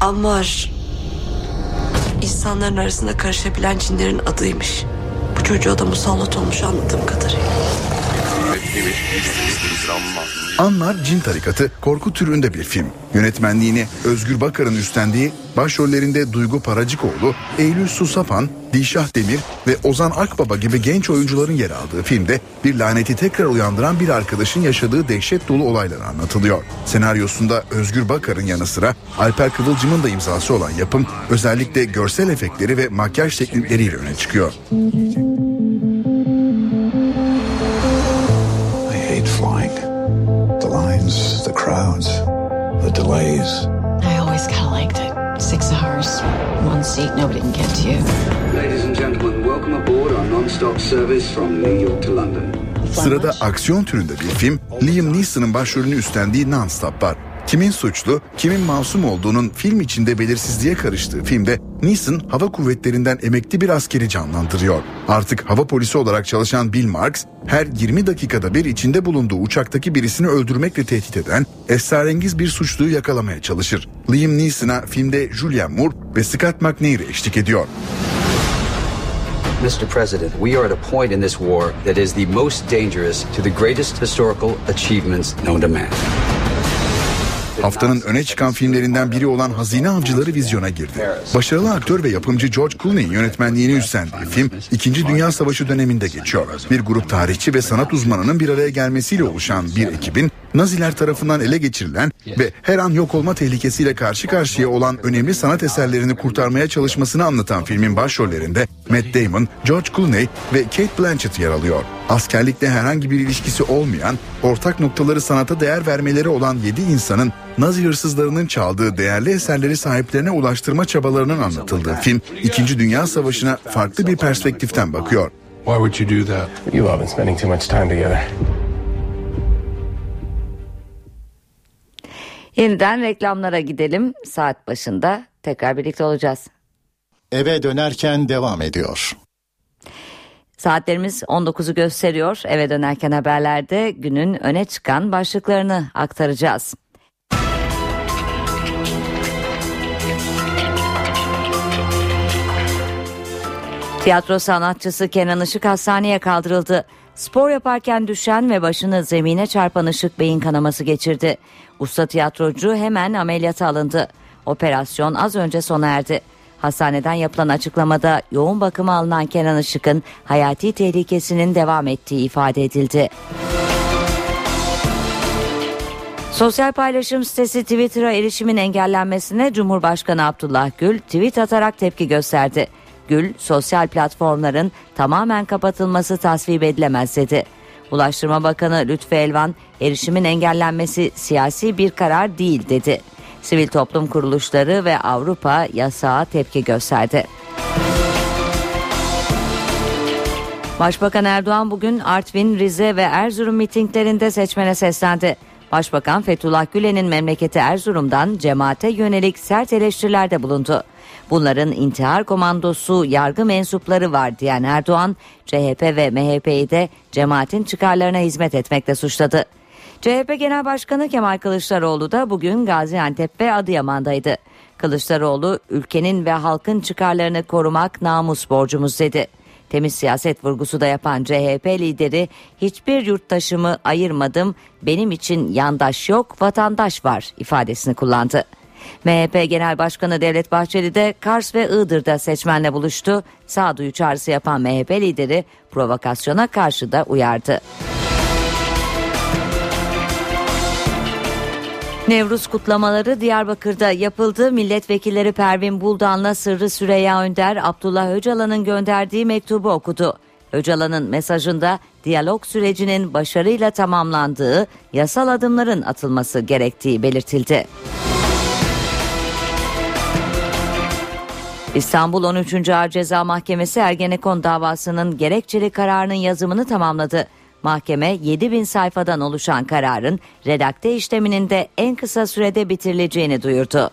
Ammar insanların arasında karışabilen cinlerin adıymış. Bu çocuğa da musallat olmuş anladığım kadarıyla. Anlar Cin Tarikatı korku türünde bir film. Yönetmenliğini Özgür Bakar'ın üstlendiği başrollerinde Duygu Paracıkoğlu, Eylül Susapan, Dişah Demir ve Ozan Akbaba gibi genç oyuncuların yer aldığı filmde bir laneti tekrar uyandıran bir arkadaşın yaşadığı dehşet dolu olaylar anlatılıyor. Senaryosunda Özgür Bakar'ın yanı sıra Alper Kıvılcım'ın da imzası olan yapım özellikle görsel efektleri ve makyaj teknikleriyle öne çıkıyor. Crowds, the delays. I always kind of liked it. Six hours, one seat, nobody can get to you. Ladies and gentlemen, welcome aboard our non-stop service from New York to London. Sırada aksiyon türünde bir film Liam Neeson'ın başrolünü üstlendiği Non-Stop var. Kimin suçlu, kimin masum olduğunun film içinde belirsizliğe karıştığı filmde Neeson hava kuvvetlerinden emekli bir askeri canlandırıyor. Artık hava polisi olarak çalışan Bill Marks her 20 dakikada bir içinde bulunduğu uçaktaki birisini öldürmekle tehdit eden esrarengiz bir suçluyu yakalamaya çalışır. Liam Neeson'a filmde Julianne Moore ve Scott McNair eşlik ediyor. Mr. President, we are at a point in this war that is the most dangerous to the greatest historical achievements known to man. Haftanın öne çıkan filmlerinden biri olan Hazine Avcıları vizyona girdi. Başarılı aktör ve yapımcı George Clooney'in yönetmenliğini üstlendiği film 2. Dünya Savaşı döneminde geçiyor. Bir grup tarihçi ve sanat uzmanının bir araya gelmesiyle oluşan bir ekibin Naziler tarafından ele geçirilen ve her an yok olma tehlikesiyle karşı karşıya olan önemli sanat eserlerini kurtarmaya çalışmasını anlatan filmin başrollerinde Matt Damon, George Clooney ve Kate Blanchett yer alıyor. Askerlikle herhangi bir ilişkisi olmayan, ortak noktaları sanata değer vermeleri olan 7 insanın Nazi hırsızlarının çaldığı değerli eserleri sahiplerine ulaştırma çabalarının anlatıldığı film, 2. Dünya Savaşı'na farklı bir perspektiften bakıyor. Why would you do that? You all been spending too much time together. Yeniden reklamlara gidelim. Saat başında tekrar birlikte olacağız. Eve dönerken devam ediyor. Saatlerimiz 19'u gösteriyor. Eve dönerken haberlerde günün öne çıkan başlıklarını aktaracağız. Tiyatro sanatçısı Kenan Işık hastaneye kaldırıldı. Spor yaparken düşen ve başını zemine çarpan Işık beyin kanaması geçirdi. Usta tiyatrocu hemen ameliyata alındı. Operasyon az önce sona erdi. Hastaneden yapılan açıklamada yoğun bakıma alınan Kenan Işık'ın hayati tehlikesinin devam ettiği ifade edildi. Sosyal paylaşım sitesi Twitter'a erişimin engellenmesine Cumhurbaşkanı Abdullah Gül tweet atarak tepki gösterdi. Gül, sosyal platformların tamamen kapatılması tasvip edilemez dedi. Ulaştırma Bakanı Lütfü Elvan, erişimin engellenmesi siyasi bir karar değil dedi. Sivil toplum kuruluşları ve Avrupa yasağa tepki gösterdi. Başbakan Erdoğan bugün Artvin, Rize ve Erzurum mitinglerinde seçmene seslendi. Başbakan Fethullah Gülen'in memleketi Erzurum'dan cemaate yönelik sert eleştirilerde bulundu. Bunların intihar komandosu yargı mensupları var diyen Erdoğan, CHP ve MHP'yi de cemaatin çıkarlarına hizmet etmekle suçladı. CHP Genel Başkanı Kemal Kılıçdaroğlu da bugün Gaziantep ve Adıyaman'daydı. Kılıçdaroğlu ülkenin ve halkın çıkarlarını korumak namus borcumuz dedi. Temiz siyaset vurgusu da yapan CHP lideri hiçbir yurttaşımı ayırmadım benim için yandaş yok vatandaş var ifadesini kullandı. MHP Genel Başkanı Devlet Bahçeli de Kars ve Iğdır'da seçmenle buluştu. Sağduyu çağrısı yapan MHP lideri provokasyona karşı da uyardı. Nevruz kutlamaları Diyarbakır'da yapıldı. Milletvekilleri Pervin Buldan'la Sırrı Süreyya Önder, Abdullah Öcalan'ın gönderdiği mektubu okudu. Öcalan'ın mesajında diyalog sürecinin başarıyla tamamlandığı, yasal adımların atılması gerektiği belirtildi. İstanbul 13. Ağır Ceza Mahkemesi Ergenekon davasının gerekçeli kararının yazımını tamamladı. Mahkeme 7000 sayfadan oluşan kararın redakte işleminin de en kısa sürede bitirileceğini duyurdu.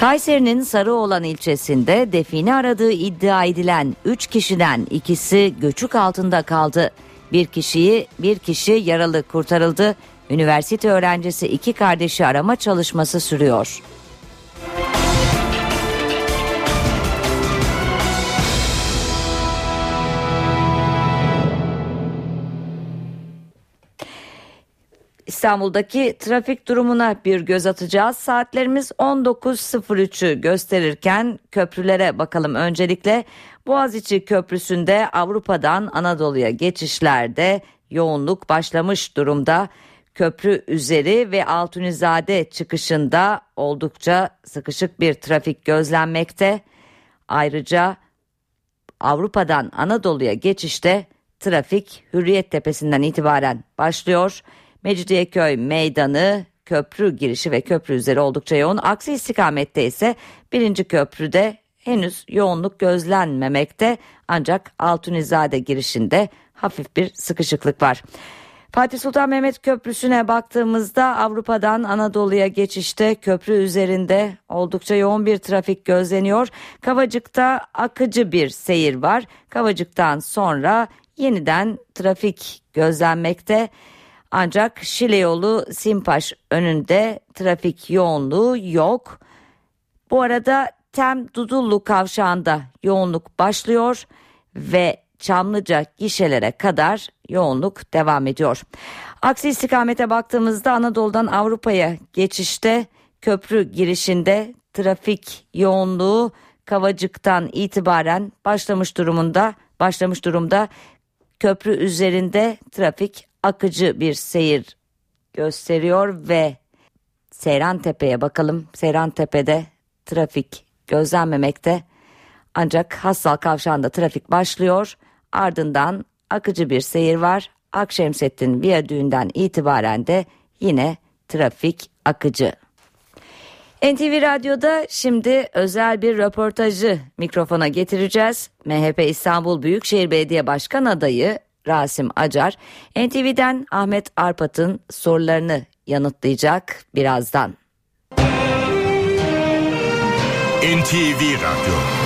Kayseri'nin Sarıoğlan ilçesinde defini aradığı iddia edilen 3 kişiden ikisi göçük altında kaldı. Bir kişiyi bir kişi yaralı kurtarıldı. Üniversite öğrencisi iki kardeşi arama çalışması sürüyor. İstanbul'daki trafik durumuna bir göz atacağız. Saatlerimiz 19.03'ü gösterirken köprülere bakalım öncelikle. Boğaziçi Köprüsü'nde Avrupa'dan Anadolu'ya geçişlerde yoğunluk başlamış durumda. Köprü üzeri ve Altunizade çıkışında oldukça sıkışık bir trafik gözlenmekte. Ayrıca Avrupa'dan Anadolu'ya geçişte trafik Hürriyet Tepesi'nden itibaren başlıyor. Mecidiyeköy Meydanı köprü girişi ve köprü üzeri oldukça yoğun. Aksi istikamette ise birinci köprüde henüz yoğunluk gözlenmemekte ancak Altunizade girişinde hafif bir sıkışıklık var. Fatih Sultan Mehmet Köprüsü'ne baktığımızda Avrupa'dan Anadolu'ya geçişte köprü üzerinde oldukça yoğun bir trafik gözleniyor. Kavacık'ta akıcı bir seyir var. Kavacık'tan sonra yeniden trafik gözlenmekte. Ancak Şile yolu Simpaş önünde trafik yoğunluğu yok. Bu arada Tem Dudullu kavşağında yoğunluk başlıyor ve Çamlıca gişelere kadar yoğunluk devam ediyor. Aksi istikamete baktığımızda Anadolu'dan Avrupa'ya geçişte köprü girişinde trafik yoğunluğu Kavacık'tan itibaren başlamış durumunda başlamış durumda köprü üzerinde trafik akıcı bir seyir gösteriyor ve Seyran Tepe'ye bakalım. Seyran Tepe'de trafik gözlenmemekte. Ancak Hassal Kavşağı'nda trafik başlıyor. Ardından akıcı bir seyir var. Akşemsettin Viyadüğü'nden itibaren de yine trafik akıcı. NTV Radyo'da şimdi özel bir röportajı mikrofona getireceğiz. MHP İstanbul Büyükşehir Belediye Başkan adayı Rasim Acar NTV'den Ahmet Arpat'ın sorularını yanıtlayacak birazdan. NTV Radyo